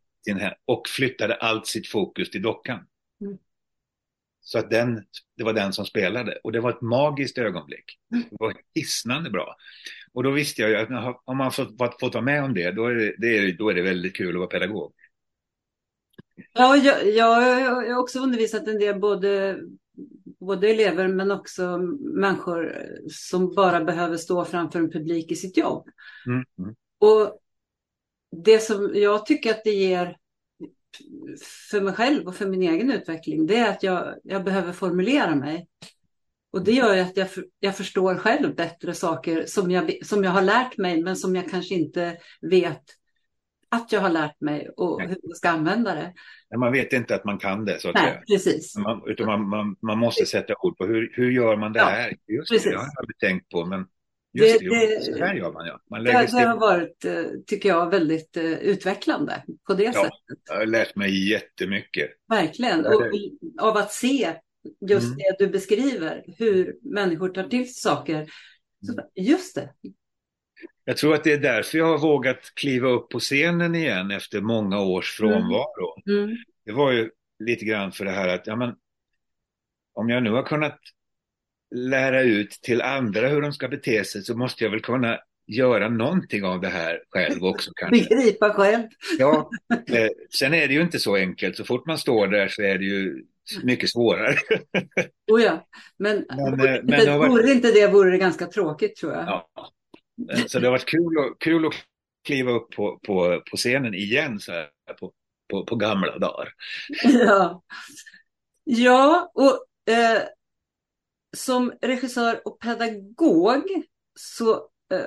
S2: och flyttade allt sitt fokus till dockan. Mm. Så att den, det var den som spelade och det var ett magiskt ögonblick. Det var hisnande bra. Och då visste jag ju att om man fått, fått vara med om det då, är det, det är, då är det väldigt kul att vara pedagog.
S1: Ja, jag, jag, jag har också undervisat en del både, både elever men också människor som bara behöver stå framför en publik i sitt jobb. Mm. Mm. Och det som jag tycker att det ger för mig själv och för min egen utveckling, det är att jag, jag behöver formulera mig. Och det gör ju att jag, jag förstår själv bättre saker som jag, som jag har lärt mig, men som jag kanske inte vet att jag har lärt mig och hur jag ska använda det.
S2: Man vet inte att man kan det, så att
S1: Nej,
S2: säga.
S1: Precis.
S2: Man, utan man, man, man måste sätta ord på hur, hur gör man det ja, här? Just precis. det, jag har aldrig tänkt på, men Just det, det, så här gör man ja. Man
S1: det, det har varit, eh, tycker jag, väldigt uh, utvecklande på det ja, sättet.
S2: Jag har lärt mig jättemycket.
S1: Verkligen, och, av att se just mm. det du beskriver, hur människor tar till saker. Så, mm. just det.
S2: Jag tror att det är därför jag har vågat kliva upp på scenen igen efter många års mm. frånvaro. Mm. Mm. Det var ju lite grann för det här att, ja men, om jag nu har kunnat lära ut till andra hur de ska bete sig så måste jag väl kunna göra någonting av det här själv också
S1: kanske. Begripa själv.
S2: Ja, eh, sen är det ju inte så enkelt. Så fort man står där så är det ju mycket svårare.
S1: oh ja, men, men, eh, men det varit... vore inte det vore det ganska tråkigt tror jag. Ja.
S2: Så det har varit kul, och, kul att kliva upp på, på, på scenen igen så här, på, på, på gamla dagar.
S1: Ja, ja och eh, som regissör och pedagog så eh,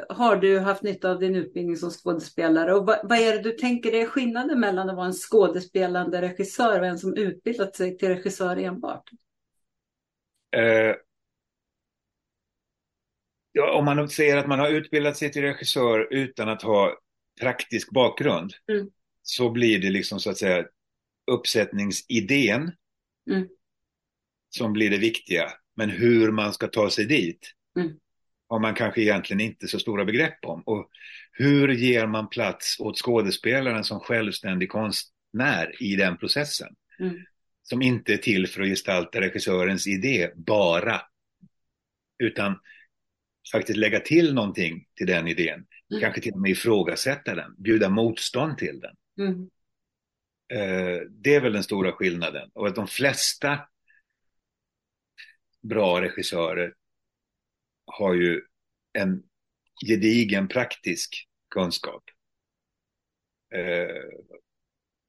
S1: har du haft nytta av din utbildning som skådespelare. Och vad, vad är det du tänker är skillnaden mellan att vara en skådespelande regissör och en som utbildat sig till regissör enbart?
S2: Eh, ja, om man säger att man har utbildat sig till regissör utan att ha praktisk bakgrund mm. så blir det liksom så att säga uppsättningsidén mm. som blir det viktiga. Men hur man ska ta sig dit mm. Har man kanske egentligen inte så stora begrepp om. Och hur ger man plats åt skådespelaren som självständig konstnär i den processen? Mm. Som inte är till för att gestalta regissörens idé bara. Utan faktiskt lägga till någonting till den idén. Mm. Kanske till och med ifrågasätta den, bjuda motstånd till den. Mm. Eh, det är väl den stora skillnaden. Och att de flesta bra regissörer har ju en gedigen praktisk kunskap. Eh,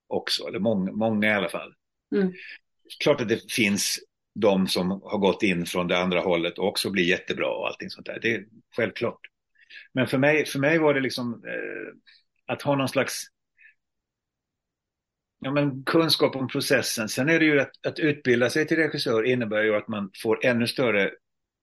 S2: också, eller många, många i alla fall. Mm. klart att det finns de som har gått in från det andra hållet och också blir jättebra och allting sånt där. Det är självklart. Men för mig, för mig var det liksom eh, att ha någon slags ja, men kunskap om processen. Sen är det ju att, att utbilda sig till regissör innebär ju att man får ännu större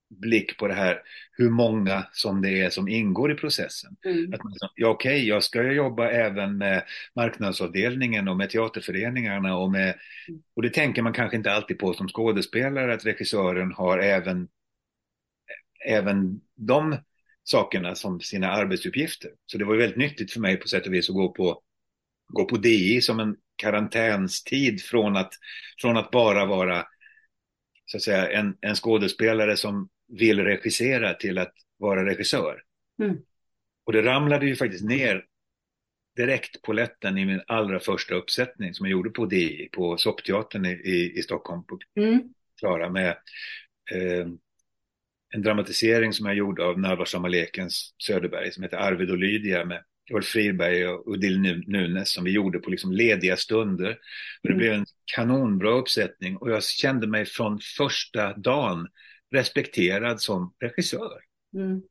S2: blick på det här hur många som det är som ingår i processen. Mm. Att man, ja okej, okay, jag ska jobba även med marknadsavdelningen och med teaterföreningarna och med, och det tänker man kanske inte alltid på som skådespelare att regissören har även, även de sakerna som sina arbetsuppgifter. Så det var väldigt nyttigt för mig på sätt och vis att gå på, gå på DI som en karantänstid från att, från att bara vara så att säga, en, en skådespelare som vill regissera till att vara regissör. Mm. Och det ramlade ju faktiskt ner direkt på lätten i min allra första uppsättning som jag gjorde på DI, på Soppteatern i, i, i Stockholm, på mm. Klara, med eh, en dramatisering som jag gjorde av Narvarsamma lekens Söderberg som heter Arvid och Lydia med Ulf Friberg och Odile Nunes som vi gjorde på liksom lediga stunder. Och det mm. blev en kanonbra uppsättning och jag kände mig från första dagen respekterad som regissör. Mm.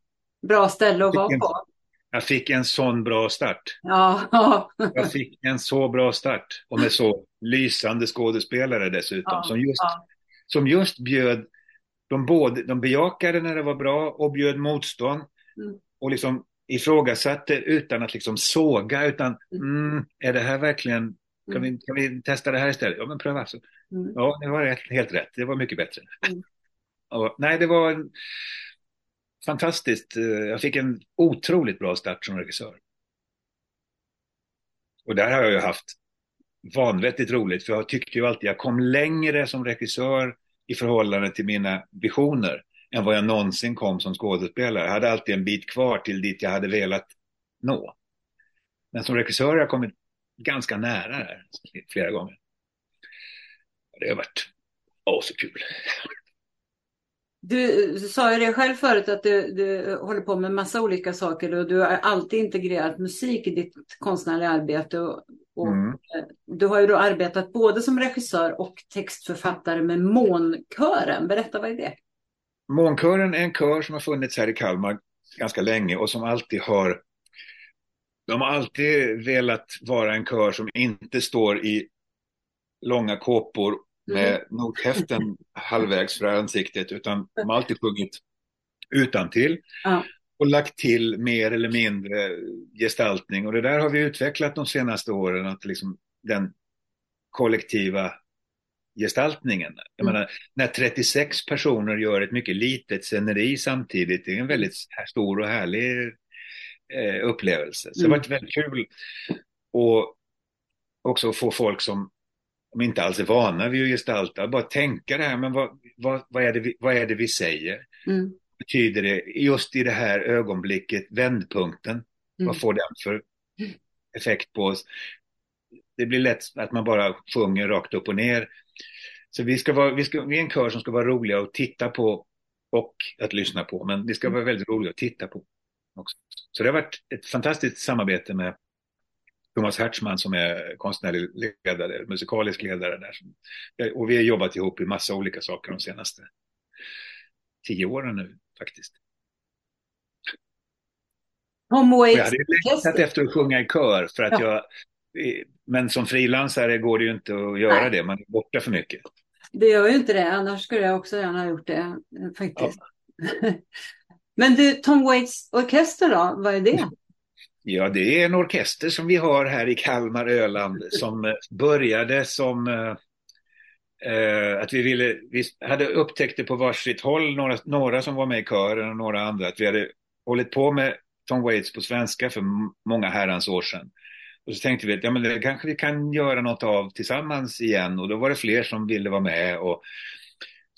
S1: Bra ställe att vara på.
S2: Jag fick en sån bra start.
S1: Ja.
S2: jag fick en så bra start och med så lysande skådespelare dessutom ja. som, just, ja. som just bjöd, de, både, de bejakade när det var bra och bjöd motstånd mm. och liksom ifrågasatte utan att liksom såga utan mm, är det här verkligen kan vi, kan vi testa det här istället? Ja, men pröva. Så. Mm. Ja, det var helt rätt. Det var mycket bättre. Mm. Och, nej, det var fantastiskt. Eh, jag fick en otroligt bra start som regissör. Och där har jag ju haft vanvettigt roligt, för jag tyckte ju alltid jag kom längre som regissör i förhållande till mina visioner än vad jag någonsin kom som skådespelare. Jag hade alltid en bit kvar till dit jag hade velat nå. Men som regissör har jag kommit ganska nära där flera gånger. Det har varit åh, så kul.
S1: Du sa ju det själv förut att du, du håller på med massa olika saker och du har alltid integrerat musik i ditt konstnärliga arbete. Och, och mm. Eh, du har ju då arbetat både som regissör och textförfattare med Månkören. Berätta, vad är det?
S2: Månkören är en kör som har funnits här i Kalmar ganska länge och som alltid har de har alltid velat vara en kör som inte står i långa kåpor med mm. nothäften halvvägs för ansiktet utan de har alltid sjungit utan till ja. och lagt till mer eller mindre gestaltning och det där har vi utvecklat de senaste åren att liksom den kollektiva gestaltningen. Jag mm. menar, när 36 personer gör ett mycket litet sceneri samtidigt, det är en väldigt stor och härlig eh, upplevelse. Så mm. det har varit väldigt kul och också få folk som de inte alls är vana vid att gestalta, bara tänka det här, men vad, vad, vad, är, det vi, vad är det vi säger? Mm. Betyder det just i det här ögonblicket, vändpunkten, mm. vad får den för effekt på oss? Det blir lätt att man bara sjunger rakt upp och ner. Så vi, ska vara, vi, ska, vi är en kör som ska vara roliga att titta på och att lyssna på, men det ska vara väldigt roligt att titta på också. Så det har varit ett fantastiskt samarbete med Thomas Hertzman som är konstnärlig ledare, musikalisk ledare där. Och vi har jobbat ihop i massa olika saker de senaste tio åren nu faktiskt.
S1: Waits.
S2: Jag hade längtat efter att sjunga i kör för att ja. jag, men som frilansare går det ju inte att göra Nej. det, man är borta för mycket.
S1: Det gör ju inte det, annars skulle jag också gärna ha gjort det faktiskt. Ja. Men du, Tom Waits orkester då, vad är det?
S2: Ja, det är en orkester som vi har här i Kalmar, Öland, som eh, började som eh, eh, att vi ville, vi hade upptäckt det på varsitt håll, några, några som var med i kören och några andra, att vi hade hållit på med Tom Waits på svenska för många herrans år sedan. Och så tänkte vi att ja, men det kanske vi kan göra något av tillsammans igen och då var det fler som ville vara med. Och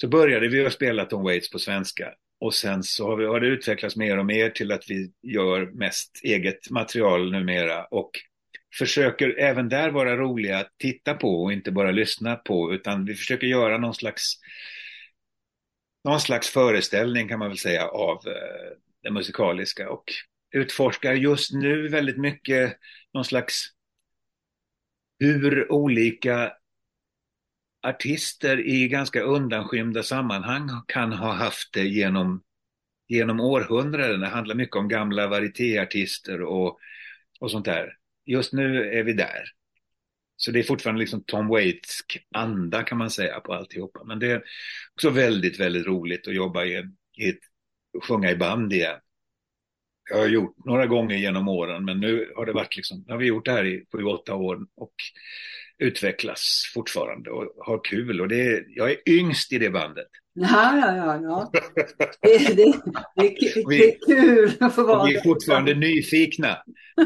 S2: så började vi att spela Tom Waits på svenska. Och sen så har, vi, har det utvecklats mer och mer till att vi gör mest eget material numera och försöker även där vara roliga att titta på och inte bara lyssna på utan vi försöker göra någon slags någon slags föreställning kan man väl säga av eh, det musikaliska och utforskar just nu väldigt mycket någon slags hur olika artister i ganska undanskymda sammanhang kan ha haft det genom, genom århundraden. Det handlar mycket om gamla varietéartister och, och sånt där. Just nu är vi där. Så det är fortfarande liksom Tom Waits anda kan man säga på alltihopa. Men det är också väldigt, väldigt roligt att jobba i, i ett, sjunga i band igen. Jag har gjort några gånger genom åren men nu har det varit liksom, nu har vi gjort det här i sju, åtta år och utvecklas fortfarande och har kul. Och det är, jag är yngst i det bandet.
S1: Ja, ja, ja. ja. Det, det, det, det är kul att få vara
S2: Vi är fortfarande nyfikna.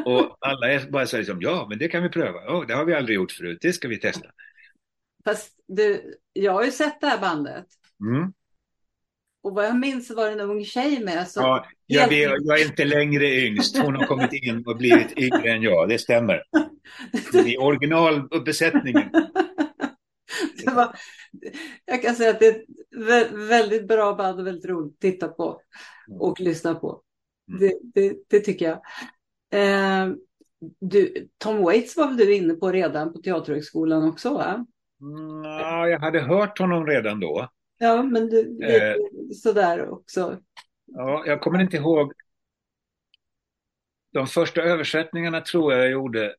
S2: Och alla är bara så liksom, ja, men det kan vi pröva. Oh, det har vi aldrig gjort förut, det ska vi testa.
S1: Fast du, jag har ju sett det här bandet.
S2: Mm.
S1: Och vad jag minns så var det en ung tjej med. Så
S2: ja, jag, vet, jag är inte längre yngst. Hon har kommit in och blivit yngre än jag, det stämmer. I originalbesättningen.
S1: det var, jag kan säga att det är ett väldigt bra band och väldigt roligt att titta på och lyssna på.
S2: Mm.
S1: Det, det, det tycker jag. Eh, du, Tom Waits var väl du inne på redan på Teaterhögskolan också? Va?
S2: Ja, jag hade hört honom redan då.
S1: Ja, men du, eh, sådär också.
S2: Ja, jag kommer inte ihåg. De första översättningarna tror jag jag gjorde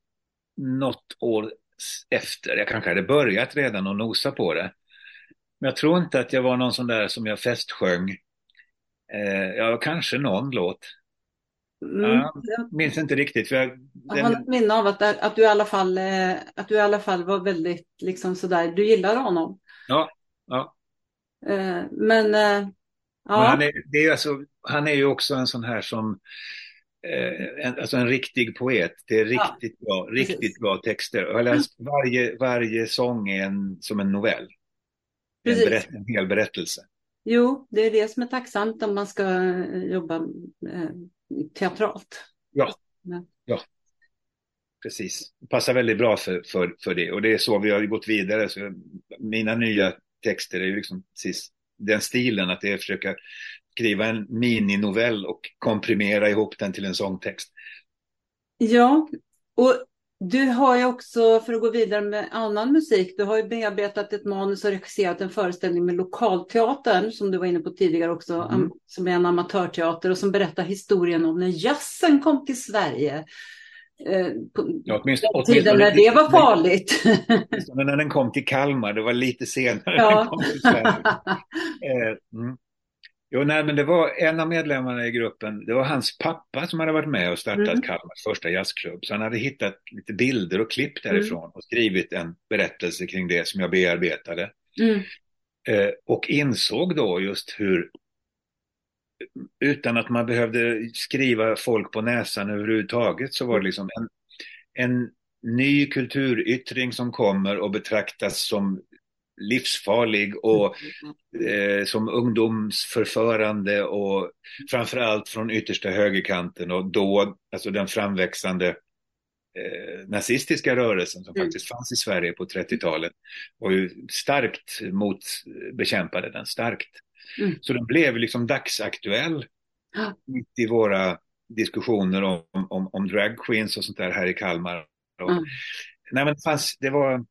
S2: något år efter. Jag kanske hade börjat redan och nosa på det. Men jag tror inte att jag var någon sån där som jag festsjöng. Eh, ja, kanske någon låt. Mm. Jag minns inte riktigt. För jag,
S1: den... jag har ett minne av att, att, du i alla fall, eh, att du i alla fall var väldigt liksom sådär, du gillade honom.
S2: Ja, ja.
S1: Eh, men, eh, ja.
S2: Men han, är, det är alltså, han är ju också en sån här som en, alltså en riktig poet. Det är riktigt ja, bra, riktigt precis. bra texter. Jag läst, varje, varje sång är en, som en novell. En, berätt, en hel berättelse.
S1: Jo, det är det som är tacksamt om man ska eh, jobba eh, teatralt.
S2: Ja, ja. ja. precis. Det passar väldigt bra för, för, för det. Och det är så vi har gått vidare. Så mina nya texter är ju liksom precis den stilen, att det är att försöka skriva en mininovell och komprimera ihop den till en sångtext.
S1: Ja, och du har ju också, för att gå vidare med annan musik, du har ju bearbetat ett manus och regisserat en föreställning med Lokalteatern, som du var inne på tidigare också, mm. som är en amatörteater och som berättar historien om när jazzen kom till Sverige. Eh, på ja, åtminstone, tiden när det var farligt.
S2: när den kom till Kalmar, det var lite senare. Ja. kom till Sverige. Eh, mm. Jo, nej, men det var en av medlemmarna i gruppen, det var hans pappa som hade varit med och startat mm. Kalmars första jazzklubb. Så han hade hittat lite bilder och klipp därifrån mm. och skrivit en berättelse kring det som jag bearbetade. Mm. Eh, och insåg då just hur, utan att man behövde skriva folk på näsan överhuvudtaget, så var det liksom en, en ny kulturyttring som kommer och betraktas som livsfarlig och eh, som ungdomsförförande och framförallt från yttersta högerkanten och då, alltså den framväxande eh, nazistiska rörelsen som mm. faktiskt fanns i Sverige på 30-talet och ju starkt mot, bekämpade den starkt. Mm. Så den blev liksom dagsaktuell mitt i våra diskussioner om, om, om drag och sånt där här i Kalmar. Och, mm. nej, men det, fanns, det var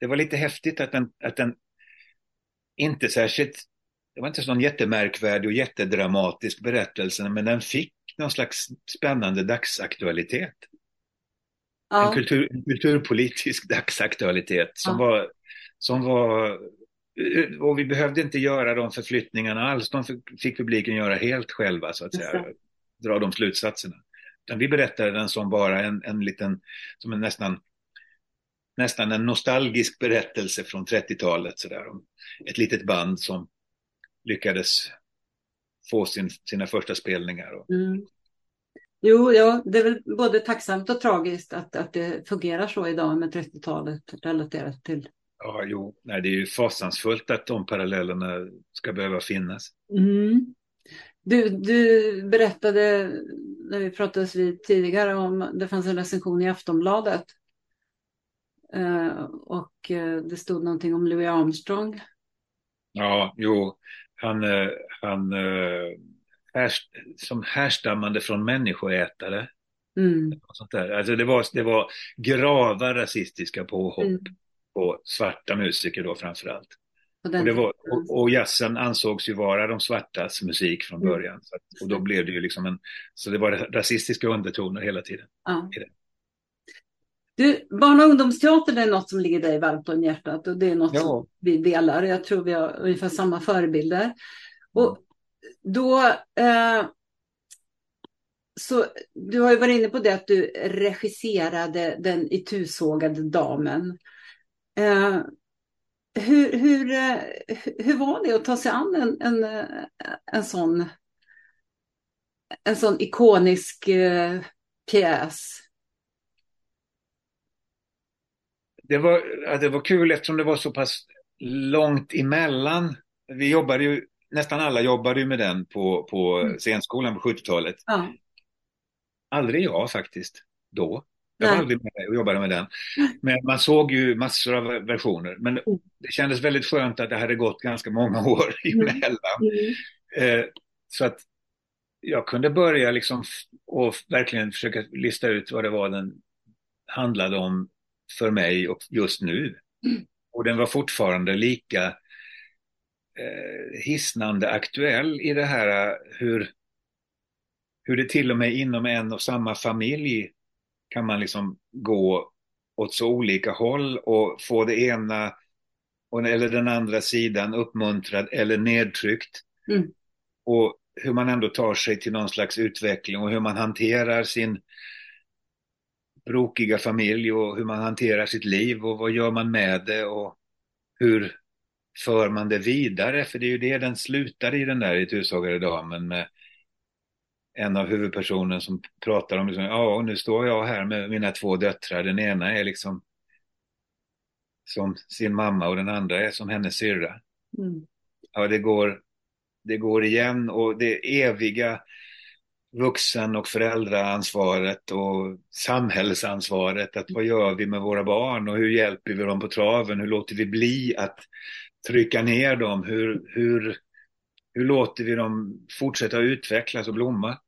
S2: det var lite häftigt att den, att den inte särskilt, det var inte någon jättemärkvärdig och jättedramatisk berättelse, men den fick någon slags spännande dagsaktualitet. Ja. En, kultur, en kulturpolitisk dagsaktualitet som, ja. var, som var, och vi behövde inte göra de förflyttningarna alls, de fick publiken göra helt själva så att säga, dra de slutsatserna. Utan vi berättade den som bara en, en liten, som en nästan nästan en nostalgisk berättelse från 30-talet sådär om ett litet band som lyckades få sin, sina första spelningar. Och... Mm.
S1: Jo, ja, det är väl både tacksamt och tragiskt att, att det fungerar så idag med 30-talet relaterat till.
S2: Ja, jo, nej, det är ju fasansfullt att de parallellerna ska behöva finnas.
S1: Mm. Du, du berättade när vi pratades vid tidigare om det fanns en recension i Aftonbladet och eh, det stod någonting om Louis Armstrong.
S2: Ja, jo, han, eh, han härst, som härstammande från människoätare. Mm. Sånt där. Alltså det, var, det var grava rasistiska påhopp. Mm. på svarta musiker då framförallt. Och, det var, och, och jazzen ansågs ju vara de svartas musik från mm. början. Så att, och då blev det ju liksom en, så det var rasistiska undertoner hela tiden.
S1: Ja. Du, barn och ungdomsteater är något som ligger dig varmt om hjärtat och det är något ja. som vi delar. Jag tror vi har ungefär samma förebilder. Och då, eh, så du har ju varit inne på det att du regisserade den itusågade damen. Eh, hur, hur, eh, hur var det att ta sig an en, en, en sån en sån ikonisk eh, pjäs?
S2: Det var, det var kul eftersom det var så pass långt emellan. Vi jobbade ju, nästan alla jobbade ju med den på, på mm. scenskolan på 70-talet. Ja. Aldrig jag faktiskt, då. Jag var aldrig med och jobbade med den. Men man såg ju massor av versioner. Men mm. det kändes väldigt skönt att det hade gått ganska många år emellan. Mm. mm. Eh, så att jag kunde börja liksom och verkligen försöka lista ut vad det var den handlade om för mig och just nu. Mm. Och den var fortfarande lika eh, hisnande aktuell i det här hur, hur det till och med inom en och samma familj kan man liksom gå åt så olika håll och få det ena eller den andra sidan uppmuntrad eller nedtryckt. Mm. Och hur man ändå tar sig till någon slags utveckling och hur man hanterar sin brokiga familj och hur man hanterar sitt liv och vad gör man med det och hur för man det vidare? För det är ju det den slutar i den där i Tusågade damen med en av huvudpersonen som pratar om, liksom, ja nu står jag här med mina två döttrar. Den ena är liksom som sin mamma och den andra är som hennes syrra. Mm. Ja, det går, det går igen och det eviga vuxen och föräldraansvaret och samhällsansvaret. Att vad gör vi med våra barn och hur hjälper vi dem på traven? Hur låter vi bli att trycka ner dem? Hur, hur, hur låter vi dem fortsätta utvecklas och blomma?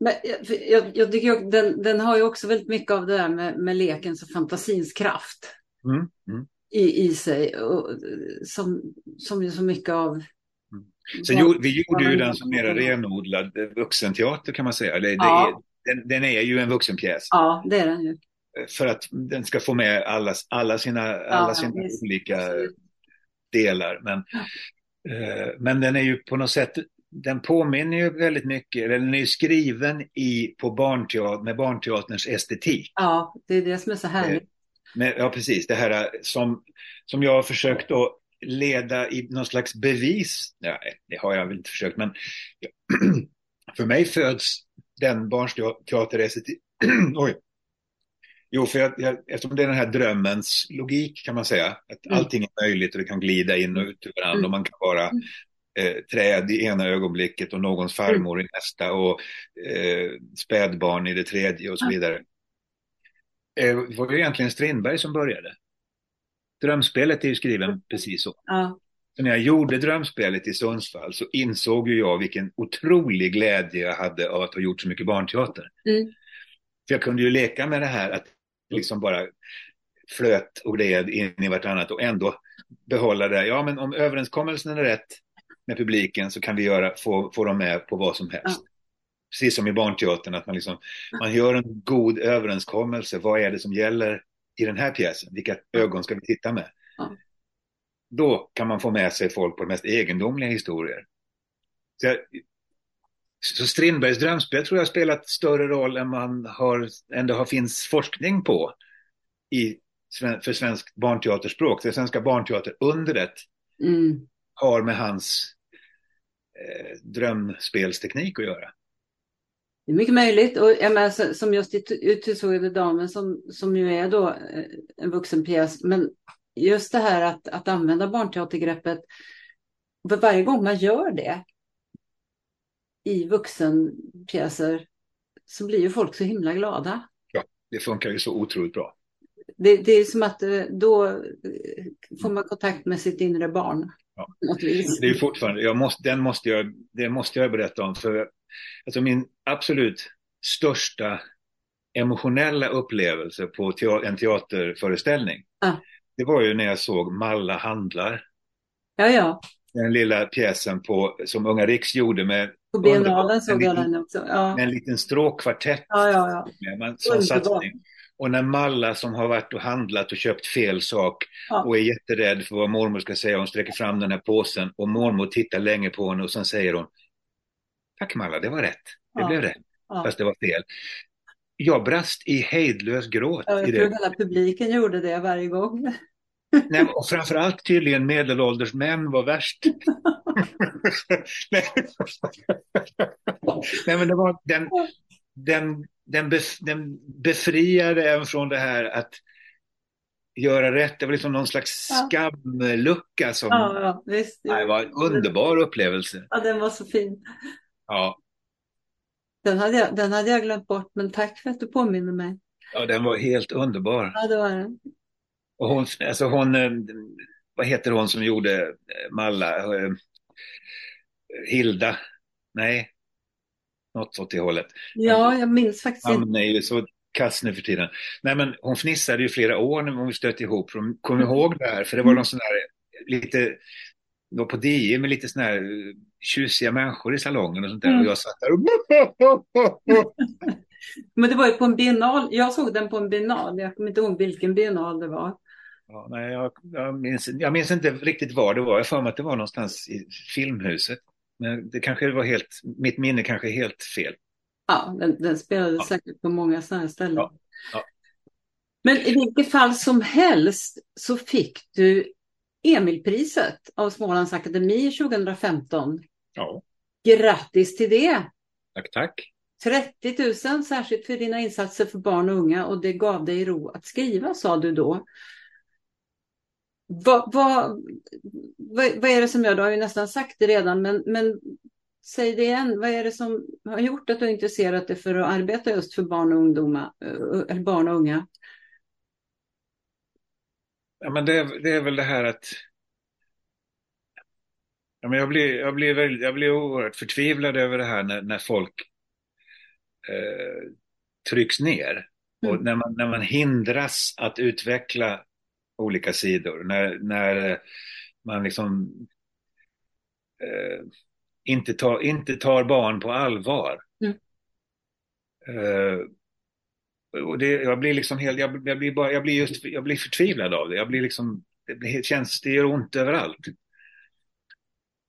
S1: Men jag, jag tycker den, den har ju också väldigt mycket av det där med, med lekens och fantasins kraft mm, mm. I, i sig. Och, som, som ju så mycket av... Mm.
S2: Sen vad, vi gjorde ju den som mer renodlad vuxenteater kan man säga. Eller, ja. är, den, den, är ju en vuxenpjäs.
S1: Ja, det är den ju.
S2: För att den ska få med alla, alla sina, alla ja, sina olika delar. Men, ja. eh, men den är ju på något sätt den påminner ju väldigt mycket, eller den är ju skriven i, på barnteater, med barnteaterns estetik.
S1: Ja, det är det som är så härligt.
S2: Eh, ja, precis. Det här eh, som, som jag har försökt att leda i någon slags bevis. Ja, det har jag väl inte försökt, men för mig föds den barnteaterestetiken... Oj. Jo, för jag, jag, eftersom det är den här drömmens logik kan man säga. Att mm. allting är möjligt och det kan glida in och ut ur varandra mm. och man kan vara mm eh, träd i ena ögonblicket och någons farmor mm. i nästa och eh, spädbarn i det tredje och så vidare. Eh, det var ju egentligen Strindberg som började. Drömspelet är ju skriven precis så. Ja. Så när jag gjorde Drömspelet i Sundsvall så insåg ju jag vilken otrolig glädje jag hade av att ha gjort så mycket barnteater. Mm. För jag kunde ju leka med det här att liksom bara flöt och gled in i vartannat och ändå behålla det. Ja, men om överenskommelsen är rätt med publiken så kan vi göra, få, få dem med på vad som helst. Ja. Precis som i barnteatern, att man, liksom, man gör en god överenskommelse. Vad är det som gäller i den här pjäsen? Vilka ögon ska vi titta med? Ja. Då kan man få med sig folk på de mest egendomliga historier. Så, jag, så Strindbergs drömspel tror jag har spelat större roll än man har, ändå har, finns forskning på i, för svenskt barnteaterspråk. Det svenska barnteaterundret mm. har med hans eh, drömspelsteknik att göra.
S1: Det är mycket möjligt. Och jag menar, som just i Utsågade damen som, som ju är då eh, en vuxenpjäs. Men just det här att, att använda barnteatergreppet. För varje gång man gör det i vuxenpjäser så blir ju folk så himla glada.
S2: Ja, det funkar ju så otroligt bra.
S1: Det, det är som att eh, då eh, får man kontakt med sitt inre barn.
S2: Ja. Det är fortfarande, jag måste, den måste jag, det måste jag berätta om. För alltså min absolut största emotionella upplevelser på te en teaterföreställning.
S1: Ah.
S2: Det var ju när jag såg Malla handlar.
S1: Ja, ja.
S2: Den lilla pjäsen på, som Unga Riks gjorde med
S1: På biennalen såg jag den också. Ja.
S2: med en liten stråkkvartett.
S1: Ja, ja, ja.
S2: Med, man, som satsning. Och när Malla som har varit och handlat och köpt fel sak
S1: Ja.
S2: och är jätterädd för vad mormor ska säga, hon sträcker fram den här påsen och mormor tittar länge på henne och sen säger hon Tack Malla, det var rätt. Det
S1: Ja.
S2: blev rätt,
S1: Ja.
S2: fast det var fel. Jag brast i hejdlös gråt
S1: Ja, jag tror
S2: det.
S1: hela publiken gjorde det varje gång.
S2: Nej, och framförallt tydligen medelålders män var värst. Nej. Men det var den, den, den, bef, den befriade en från det här att göra rätt. Det var liksom någon slags
S1: Ja.
S2: skamlucka som
S1: Ja, ja, visst.
S2: Nej, det var en underbar upplevelse.
S1: Ja, den var så fin.
S2: Ja,
S1: Den hade, jag, den hade jag glömt bort, men tack för att du påminner mig.
S2: ja den var helt underbar.
S1: Ja, det var den.
S2: Och hon, alltså hon, eh, vad heter hon som gjorde eh, Malla? Eh, Hilda? Nej, något åt det hållet.
S1: Ja, jag minns faktiskt inte.
S2: Han är ju så kass nu för tiden. Nej, men hon fnissade ju flera år när vi stötte ihop. Hon kom ihåg det här, för det var någon sån där lite, då på DI med lite sån här eh, tjusiga människor i salongen och sånt där.
S1: Mm.
S2: Och jag satt där och...
S1: Men det var ju på en biennal. Jag såg den på en biennal. Jag kommer inte ihåg vilken biennal det var.
S2: Ja, nej, jag, jag, minns, jag minns inte riktigt var det var. Jag för mig att det var någonstans i Filmhuset. Men det kanske var helt, mitt minne kanske är helt fel.
S1: Ja, den, den spelade
S2: Ja.
S1: säkert på många sådana ställen.
S2: Ja, ja.
S1: Men i vilket fall som helst så fick du Emilpriset av Smålands Akademi 2015.
S2: Ja,
S1: Grattis till det!
S2: tack, tack.
S1: 30 000 särskilt för dina insatser för barn och unga och det gav dig ro att skriva, sa du då. Vad, vad, vad, vad är det som gör, du har ju nästan sagt det redan, men, men säg det igen, vad är det som har gjort att du intresserat dig för att arbeta just för barn och ungdomar, eh, eller barn och unga?
S2: Ja, men det, är- det är väl det här att ja, men jag, blir, jag, blir väldigt, jag blir oerhört förtvivlad över det här när, när folk eh, trycks ner.
S1: Mm.
S2: Och när man, när man hindras att utveckla olika sidor. När, när eh, man liksom eh, inte, tar, inte tar barn på allvar.
S1: Mm.
S2: Eh, och det, jag blir liksom helt, jag, jag blir bara, jag blir just, jag blir förtvivlad av det. Jag blir liksom, det blir, känns, det gör ont överallt.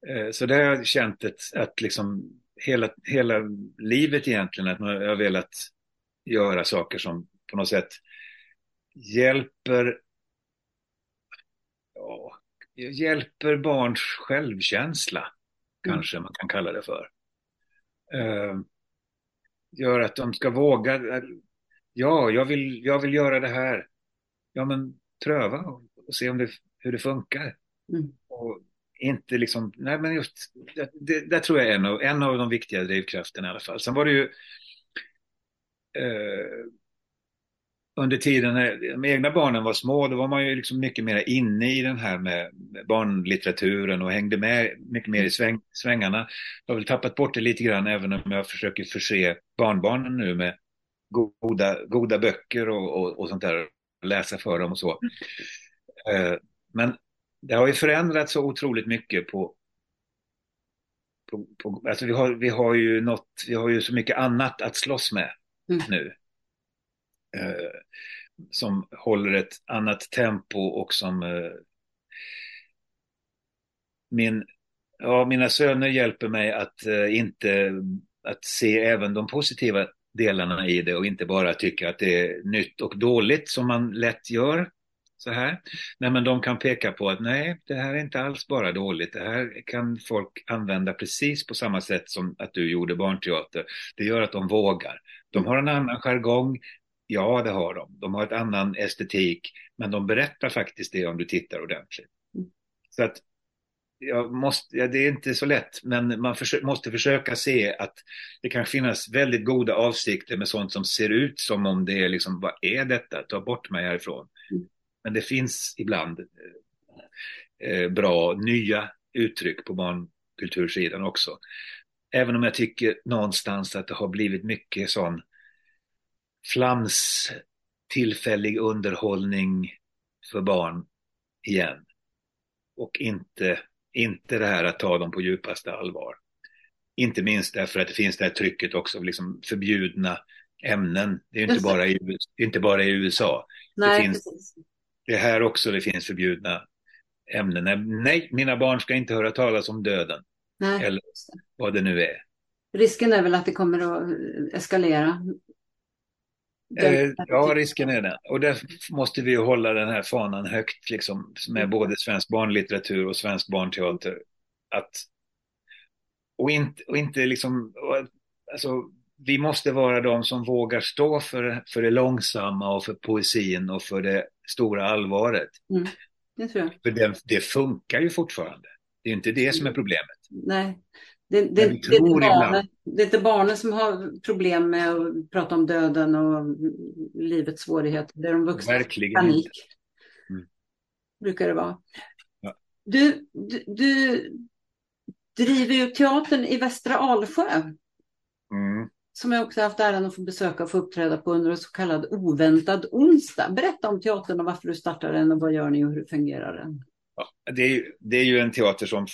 S2: Eh, Så det har jag känt ett, att liksom hela, hela livet egentligen, att man har velat göra saker som på något sätt hjälper, ja, hjälper barns självkänsla, kanske man kan kalla det för. Eh, Gör att de ska våga, ja, jag vill, jag vill göra det här. Ja, men pröva och, och se om det, hur det funkar.
S1: Mm.
S2: Och inte liksom, nej men just, det, det, där tror jag är en av, en av de viktiga drivkrafterna i alla fall. Sen var det ju eh, under tiden när de egna barnen var små, då var man ju liksom mycket mer inne i den här med med barnlitteraturen och hängde med mycket mer i sväng, svängarna. Jag har väl tappat bort det lite grann även om jag försöker förse barnbarnen nu med goda, goda böcker och, och, och sånt där, läsa för dem och så. Eh, men det har ju förändrats så otroligt mycket på, på, på alltså vi har, vi har ju något, vi har ju så mycket annat att slåss med
S1: Mm.
S2: nu. Eh, som håller ett annat tempo och som eh, min, ja, mina söner hjälper mig att eh, inte att se även de positiva delarna i det och inte bara tycka att det är nytt och dåligt som man lätt gör så här. Nej, men de kan peka på att nej, det här är inte alls bara dåligt. Det här kan folk använda precis på samma sätt som att du gjorde barnteater. Det gör att de vågar. De har en annan jargong. Ja, det har de. De har ett annan estetik, men de berättar faktiskt det om du tittar ordentligt. Så att jag måste, ja, det är inte så lätt, men man försö måste försöka se att det kan finnas väldigt goda avsikter med sånt som ser ut som om det är liksom, vad är detta? Ta bort mig härifrån.
S1: Mm.
S2: Men det finns ibland eh, bra nya uttryck på barnkultursidan också. Även om jag tycker någonstans att det har blivit mycket sån flams tillfällig underhållning för barn igen. Och inte, inte det här att ta dem på djupaste allvar. Inte minst därför att det finns det här trycket också av liksom förbjudna ämnen. Det är inte bara i, inte bara i USA. Nej, det, finns, det är här också det finns förbjudna ämnen. Nej, mina barn ska inte höra talas om döden. Nej, eller vad det nu är.
S1: Risken är väl att det kommer att eskalera.
S2: Eh, ja, risken är det. Och där måste vi hålla den här fanan högt, liksom, med både svensk barnlitteratur och svensk barnteater. Att, och inte, och inte liksom, alltså, vi måste vara de som vågar stå för, för det långsamma och för poesin och för det stora allvaret. Mm,
S1: det tror jag.
S2: För det, det, funkar ju fortfarande. Det är inte det som är problemet.
S1: Nej, det, det, det, är inte barnen, det är inte barnen som har problem med att prata om döden och livets svårigheter. Det är de vuxna.
S2: Verkligen
S1: panik. Mm. Brukar det vara. Ja. Du, du, du driver ju teatern i Västra Alsjö. Mm. Som jag också haft äran att få besöka och få uppträda på under en så kallad oväntad onsdag. Berätta om teatern och varför du startade den och vad gör ni och hur fungerar den?
S2: Ja, det, är, det är ju en teater som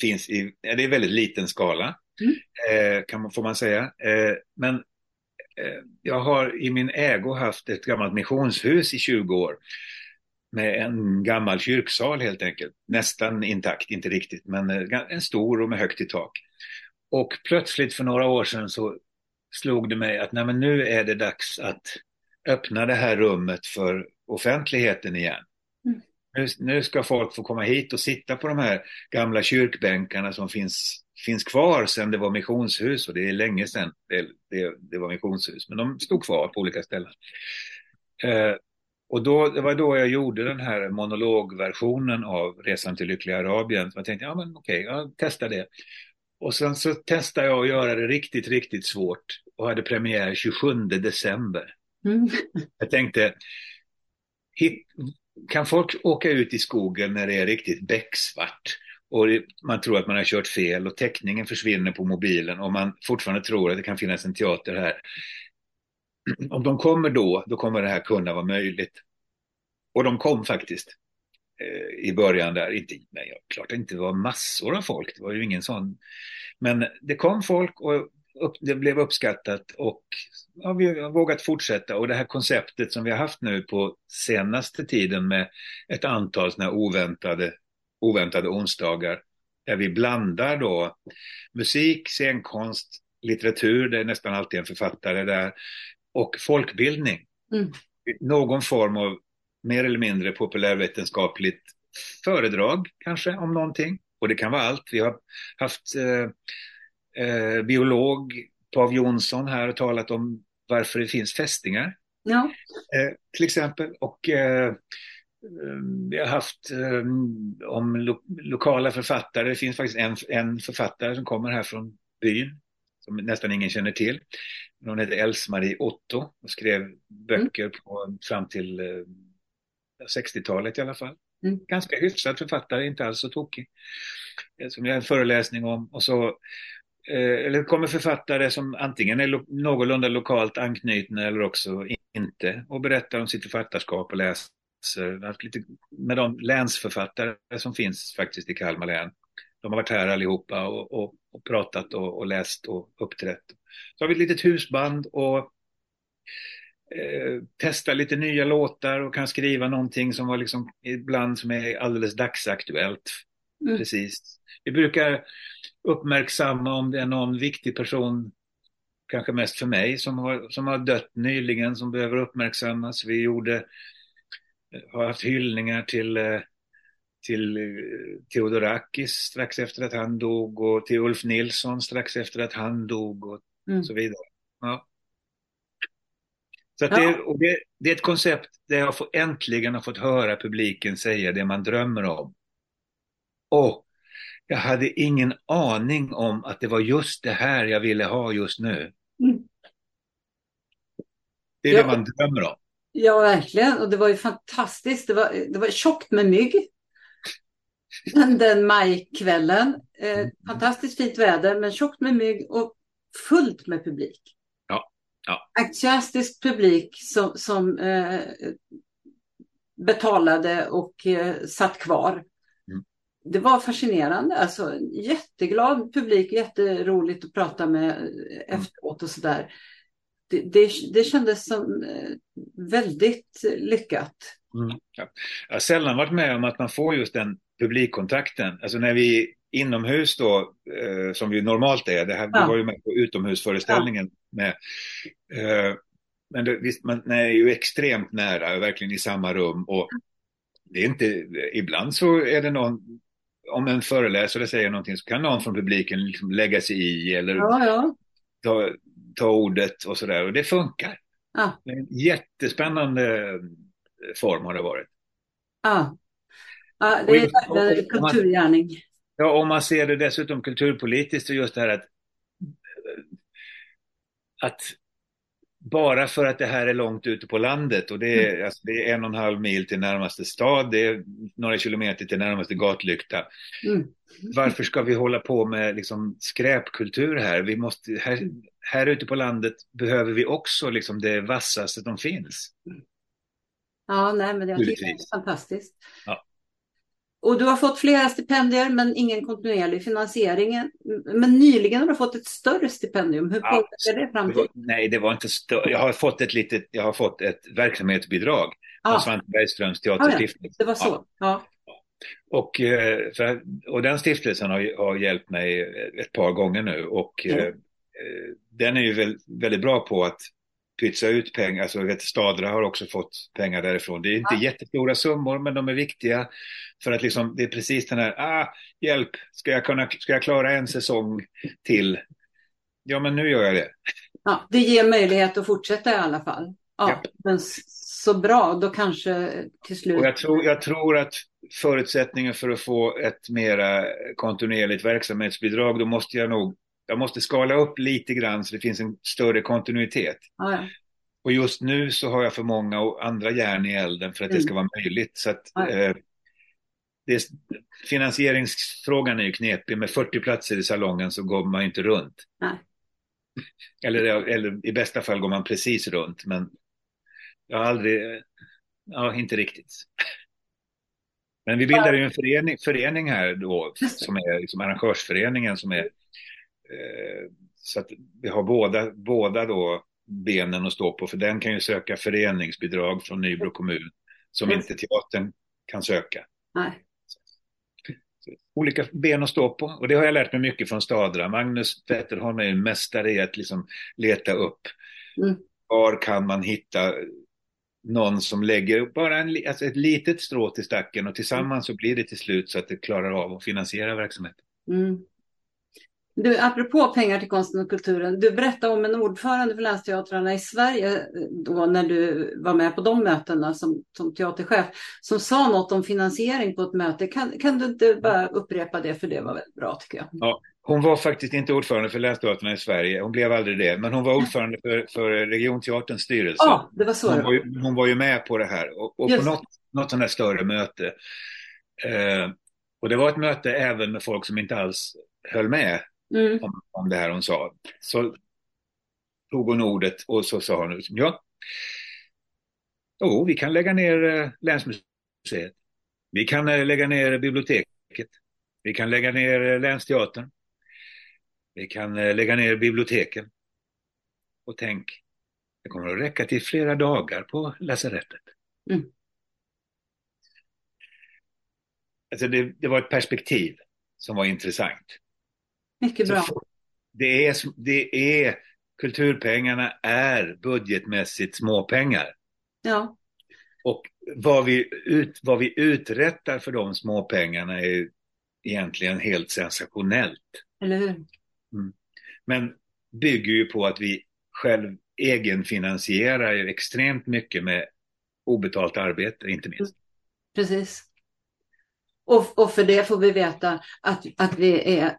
S2: finns i, det är väldigt liten skala, mm. eh, kan man, får man säga. Eh, men eh, jag har i min ägo haft ett gammalt missionshus i 20 år. Med en gammal kyrksal helt enkelt. Nästan intakt, inte riktigt, men en stor och med högt i tak. Och plötsligt för några år sedan så slog det mig att nej, nu är det dags att öppna det här rummet för offentligheten igen. Nu, nu ska folk få komma hit och sitta på de här gamla kyrkbänkarna som finns, finns kvar sedan det var missionshus och det är länge sedan det, det, det var missionshus. Men de stod kvar på olika ställen. Eh, och då, det var då jag gjorde den här monologversionen av Resan till lyckliga Arabien. Så jag tänkte, ja men okej, jag testar det. Och sen så testade jag att göra det riktigt, riktigt svårt och hade premiär 27 december. Mm. Jag tänkte, hit, kan folk åka ut i skogen när det är riktigt becksvart och man tror att man har kört fel och täckningen försvinner på mobilen och man fortfarande tror att det kan finnas en teater här. Om de kommer då, då kommer det här kunna vara möjligt. Och de kom faktiskt eh, i början där. Inte, nej, klart det inte var massor av folk, det var ju ingen sån. Men det kom folk och upp, det blev uppskattat och ja, vi har vågat fortsätta. Och det här konceptet som vi har haft nu på senaste tiden med ett antal såna oväntade, oväntade onsdagar där vi blandar då musik, scenkonst, litteratur, det är nästan alltid en författare där, och folkbildning. Mm. Någon form av mer eller mindre populärvetenskapligt föredrag kanske om någonting. Och det kan vara allt. Vi har haft eh, eh, biolog Pav Jonsson här och talat om varför det finns fästingar. Ja. Eh, till exempel. Och eh, eh vi har haft eh, om lo lokala författare. Det finns faktiskt en, en författare som kommer här från byn som nästan ingen känner till. Hon heter Else-Marie Otto och skrev böcker mm. på, fram till 60-talet eh, i alla fall. Mm. Ganska hyfsad författare, inte alls så tokig. Som jag har en föreläsning om. Och så Eh, Eh, eller kommer författare som antingen är lo någorlunda lokalt anknutna eller också inte och berättar om sitt författarskap och läser lite med de länsförfattare som finns faktiskt i Kalmar län. De har varit här allihopa och, och, och pratat och, och, läst och uppträtt. Så har vi ett litet husband och eh, testar lite nya låtar och kan skriva någonting som var liksom ibland som är alldeles dagsaktuellt. Mm. Precis. Vi brukar uppmärksamma om det är någon viktig person, kanske mest för mig, som har, som har dött nyligen, som behöver uppmärksammas. Vi gjorde, har haft hyllningar till, eh, till eh, Theodorakis strax efter att han dog och till Ulf Nilsson strax efter att han dog och mm. så vidare. Ja. Så ja. det, och det, det, är ett koncept där jag får, äntligen har fått höra publiken säga det man drömmer om. Och jag hade ingen aning om att det var just det här jag ville ha just nu. Mm. Det är ja. det man drömmer om.
S1: Ja, verkligen. Och det var ju fantastiskt. Det var, det var tjockt med mygg. Den majkvällen. Eh, mm. fantastiskt fint väder, men tjockt med mygg och fullt med publik.
S2: Ja, Ja.
S1: Entusiastisk publik som, som eh, betalade och eh, satt kvar. Det var fascinerande, alltså jätteglad publik, jätteroligt att prata med mm. efteråt och sådär. Det, det, det kändes som eh, väldigt lyckat.
S2: Mm. Ja. Jag har sällan varit med om att man får just den publikkontakten. Alltså när vi inomhus då, eh, som vi normalt är, det här, ja. vi var ju med på utomhusföreställningen ja. med, eh, men det, visst, man är ju extremt nära, verkligen i samma rum och det är inte, ibland så är det någon, om en föreläsare säger någonting så kan någon från publiken liksom lägga sig i eller
S1: ja,
S2: Ta, ta ordet och sådär och det funkar.
S1: Ja.
S2: Är en jättespännande form har det varit.
S1: Ja, ja det är en kulturgärning.
S2: Ja, om man ser det dessutom kulturpolitiskt och just det här att, att bara för att det här är långt ute på landet och det är, mm. alltså, det är en och en halv mil till närmaste stad, det är några kilometer till närmaste gatlykta.
S1: Mm.
S2: Varför ska vi hålla på med liksom, skräpkultur här? Vi måste, här? Här ute på landet behöver vi också liksom, det vassaste som finns.
S1: Ja, nej, men jag tycker det är fantastiskt.
S2: Ja.
S1: Och du har fått flera stipendier men ingen kontinuerlig finansiering. Men nyligen har du fått ett större stipendium. Hur påverkar ja, det framtiden?
S2: Nej, det var inte större. Jag har fått ett litet, jag har fått ett verksamhetsbidrag ja. från Svante Bergströms teaterstiftelse.
S1: Ja, det var så. Ja.
S2: Och, eh, för, och den stiftelsen har, har hjälpt mig ett par gånger nu och mm. den är ju väldigt bra på att pytsa ut pengar. Alltså, vet, Stadra har också fått pengar därifrån. Det är inte ja. jättestora summor, men de är viktiga. För att liksom, det är precis den här, ah, hjälp, ska jag, kunna, ska jag klara en säsong till? Ja, men nu gör jag det.
S1: Ja, det ger möjlighet att fortsätta i alla fall. Ja, ja. men så bra, då kanske till slut.
S2: Och jag, tror, jag tror att förutsättningen för att få ett mera kontinuerligt verksamhetsbidrag, då måste jag nog jag måste skala upp lite grann så det finns en större kontinuitet.
S1: Ja.
S2: Och just nu så har jag för många och andra järn i elden för att mm. det ska vara möjligt. Så att, ja. eh, det, finansieringsfrågan är ju knepig. Med 40 platser i salongen så går man inte runt.
S1: Nej.
S2: Eller, eller i bästa fall går man precis runt. Men jag har aldrig, ja inte riktigt. Men vi bildar ju en förening, förening här då som är liksom arrangörsföreningen som är så att vi har båda, båda då benen att stå på, för den kan ju söka föreningsbidrag från Nybro kommun som mm. inte teatern kan söka.
S1: Nej.
S2: Olika ben att stå på och det har jag lärt mig mycket från Stadra. Magnus Wetterholm är en mästare i att liksom leta upp
S1: mm.
S2: var kan man hitta någon som lägger bara en, alltså ett litet strå till stacken och tillsammans så blir det till slut så att det klarar av att finansiera verksamheten.
S1: Mm. Du, apropå pengar till konsten och kulturen, du berättade om en ordförande för länsteatrarna i Sverige då när du var med på de mötena som, som teaterchef som sa något om finansiering på ett möte. Kan, kan du inte bara upprepa det för det var väldigt bra tycker jag.
S2: Ja, hon var faktiskt inte ordförande för länsteatrarna i Sverige, hon blev aldrig det, men hon var ordförande för, för regionteaterns styrelse.
S1: Ja, det var så.
S2: Hon var, ju, hon var ju med på det här och, och på något, något sånt här större möte. Eh, och det var ett möte även med folk som inte alls höll med
S1: mm.
S2: om, om det här hon sa. Så tog hon ordet och så sa hon, ja, oh, vi kan lägga ner eh, länsmuseet. Vi kan eh, lägga ner biblioteket. Vi kan lägga ner eh, länsteatern. Vi kan lägga ner biblioteken. Och tänk, det kommer att räcka till flera dagar på lasarettet.
S1: Mm.
S2: Alltså det, det, var ett perspektiv som var intressant.
S1: Mycket bra.
S2: det är, det är, kulturpengarna är budgetmässigt småpengar.
S1: Ja.
S2: Och vad vi, ut, vad vi uträttar för de småpengarna är egentligen helt sensationellt.
S1: Eller hur?
S2: Mm. Men bygger ju på att vi själv egenfinansierar extremt mycket med obetalt arbete, inte minst.
S1: Precis. Och, och för det får vi veta att, att vi är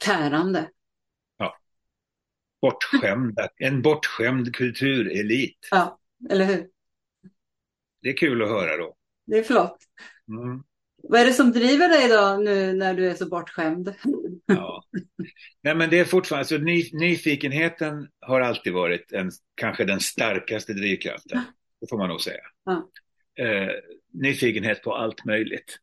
S1: tärande.
S2: Ja. Bortskämda, en bortskämd kulturelit.
S1: Ja, eller hur?
S2: Det är kul att höra då.
S1: Det är flott.
S2: Mm.
S1: Vad är det som driver dig då nu när du är så bortskämd?
S2: Ja. Nej, men det är fortfarande, alltså, ny, nyfikenheten har alltid varit en, kanske den starkaste drivkraften. Det får man nog säga. Ja. Eh, nyfikenhet på allt möjligt.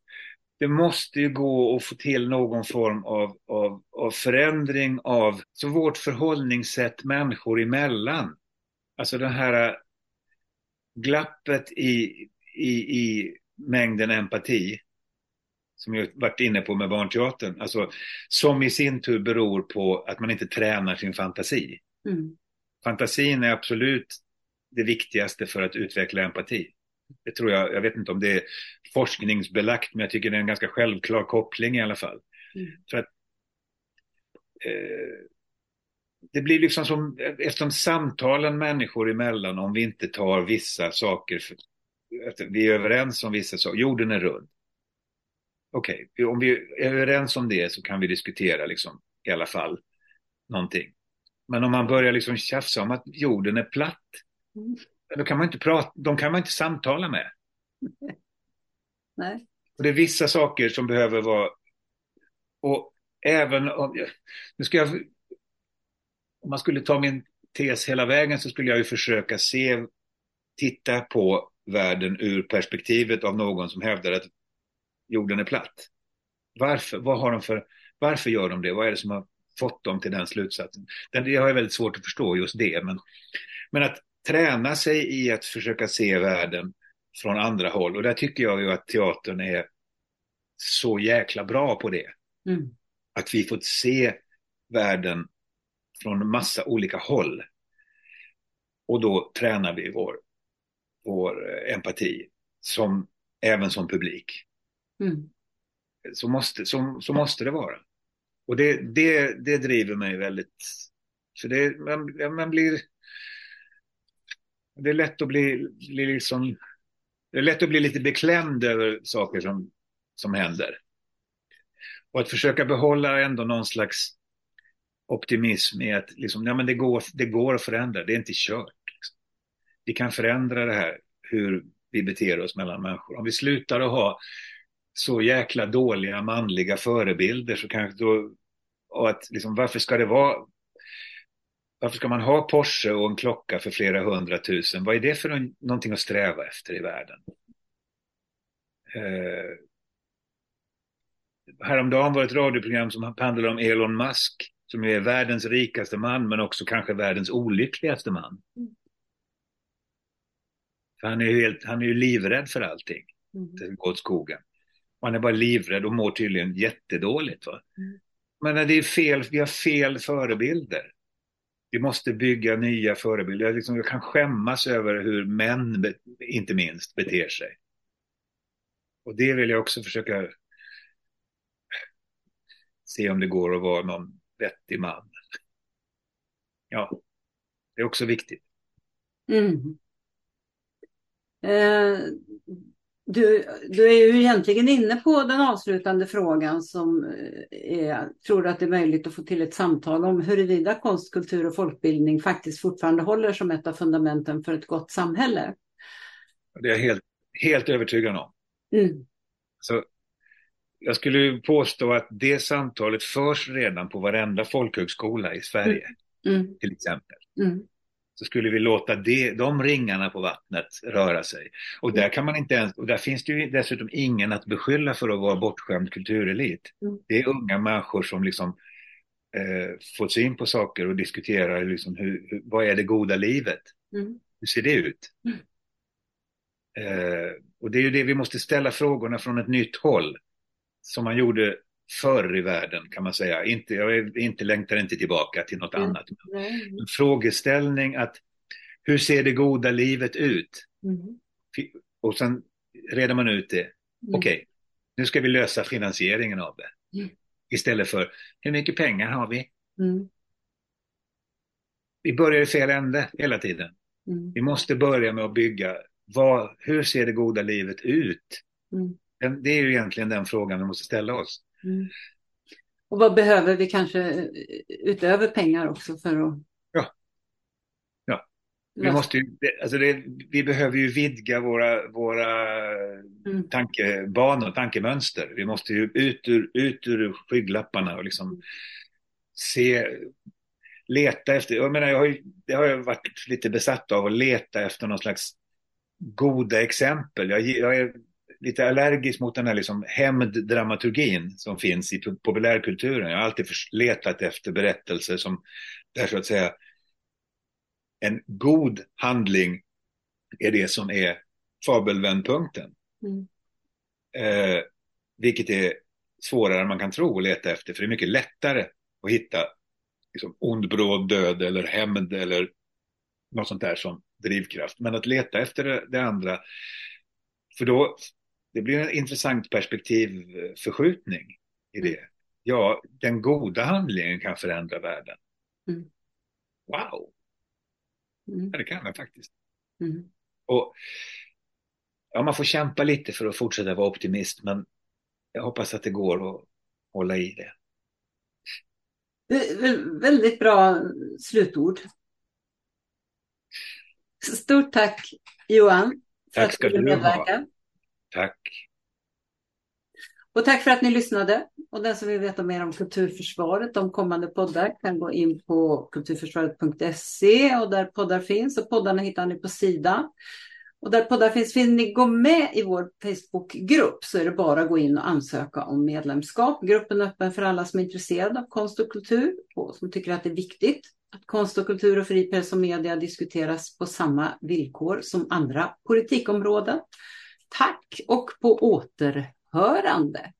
S2: Det måste ju gå att få till någon form av, av, av förändring av så vårt förhållningssätt människor emellan. Alltså det här glappet i, i, i mängden empati som jag varit inne på med barnteatern, alltså, som i sin tur beror på att man inte tränar sin fantasi. Mm. Fantasin är absolut det viktigaste för att utveckla empati. Det tror jag, jag vet inte om det är forskningsbelagt, men jag tycker det är en ganska självklar koppling i alla fall. Mm. För att, eh, det blir liksom som, eftersom samtalen människor emellan, om vi inte tar vissa saker, för, vi är överens om vissa saker, jorden är rund okej, okay, om vi är överens om det så kan vi diskutera liksom, i alla fall någonting. Men om man börjar liksom tjafsa om att jorden är platt, mm. Då kan man inte prata, de kan man inte samtala med.
S1: Nej.
S2: Och det är vissa saker som behöver vara, och även om, nu ska jag, om man skulle ta min tes hela vägen så skulle jag ju försöka se, titta på världen ur perspektivet av någon som hävdar att jorden är platt. Varför, vad har de för, varför gör de det? Vad är det som har fått dem till den slutsatsen? Den, det har jag väldigt svårt att förstå just det. Men, men att träna sig i att försöka se världen från andra håll. Och där tycker jag ju att teatern är så jäkla bra på det. Mm. Att vi får se världen från massa olika håll. Och då tränar vi vår, vår empati som, även som publik. Mm. Så, måste, så, så måste det vara. Och det, det, det driver mig väldigt... För det, man, man blir... Det är lätt att bli, bli liksom... Det är lätt att bli lite beklämd över saker som, som händer. Och att försöka behålla ändå någon slags optimism i att liksom, ja, men det, går, det går att förändra, det är inte kört. Liksom. Vi kan förändra det här, hur vi beter oss mellan människor. Om vi slutar att ha så jäkla dåliga manliga förebilder så kanske då, och att liksom, varför ska det vara varför ska man ha Porsche och en klocka för flera hundratusen? Vad är det för någonting att sträva efter i världen? Eh, häromdagen var ett radioprogram som handlade om Elon Musk som är världens rikaste man men också kanske världens olyckligaste man. Mm. han är ju, helt, han är ju livrädd för allting. Mm. Det går åt skogen. Man är bara livrädd och mår tydligen jättedåligt. Va? Mm. Men det är fel, vi har fel förebilder. Vi måste bygga nya förebilder. Jag, liksom, jag kan skämmas över hur män, inte minst, beter sig. Och det vill jag också försöka se om det går att vara någon vettig man. Ja, det är också viktigt.
S1: Mm. Eh, du, du är ju egentligen inne på den avslutande frågan som eh, är, tror du att det är möjligt att få till ett samtal om huruvida konst, kultur och folkbildning faktiskt fortfarande håller som ett av fundamenten för ett gott samhälle?
S2: Det är jag helt, helt övertygad om. Mm. Så jag skulle påstå att det samtalet förs redan på varenda folkhögskola i Sverige, mm. Mm. till exempel. Så skulle vi låta det, de ringarna på vattnet röra sig. Och där kan man inte ens, och där finns det ju dessutom ingen att beskylla för att vara bortskämd kulturelit. Mm. Det är unga människor som liksom eh, fått syn på saker och diskuterar liksom hur, hur, vad är det goda livet? Mm. Hur ser det ut? Mm. Eh, och det är ju det vi måste ställa frågorna från ett nytt håll. Som man gjorde förr i världen kan man säga. Inte, jag inte längtar inte tillbaka till något mm. annat. En frågeställning att hur ser det goda livet ut? Mm. Och sen reder man ut det. Mm. Okej, okay, nu ska vi lösa finansieringen av det. Mm. Istället för hur mycket pengar har vi? Mm. Vi börjar i fel ände hela tiden. Mm. Vi måste börja med att bygga vad, hur ser det goda livet ut? Det är ju egentligen den frågan vi måste ställa oss. Mm.
S1: Och vad behöver vi kanske utöver pengar också för att...
S2: Ja. Ja. Vi, måste ju, alltså det, vi behöver ju vidga våra, våra mm. tankebanor, tankemönster. Vi måste ju ut ur, ut ur skygglapparna och liksom se, leta efter, jag menar jag har ju, det har jag varit lite besatt av att leta efter någon slags goda exempel. Jag, jag är lite allergisk mot den här liksom hämnddramaturgin som finns i populärkulturen. Jag har alltid letat efter berättelser som, där så att säga, en god handling är det som är fabelvändpunkten. Mm. Eh, vilket är svårare än man kan tro att leta efter, för det är mycket lättare att hitta liksom, ond, bråd död eller hämnd eller något sånt där som drivkraft. Men att leta efter det, det andra, för då det blir en intressant perspektivförskjutning i det. Mm. Ja, den goda handlingen kan förändra världen. Mm. Wow! Mm. Ja, det kan den faktiskt. Mm. Och ja, Man får kämpa lite för att fortsätta vara optimist, men jag hoppas att det går att hålla i det.
S1: Väldigt bra slutord. Stort tack Johan
S2: för tack ska att du. Ha. Tack.
S1: Och tack för att ni lyssnade. Och den som vill veta mer om kulturförsvaret, de kommande poddar, kan gå in på kulturförsvaret.se och där poddar finns. Och poddarna hittar ni på sidan. Och där poddar finns, vill ni gå med i vår Facebookgrupp så är det bara att gå in och ansöka om medlemskap. Gruppen är öppen för alla som är intresserade av konst och kultur och som tycker att det är viktigt att konst och kultur och fri press och media diskuteras på samma villkor som andra politikområden. Tack och på återhörande.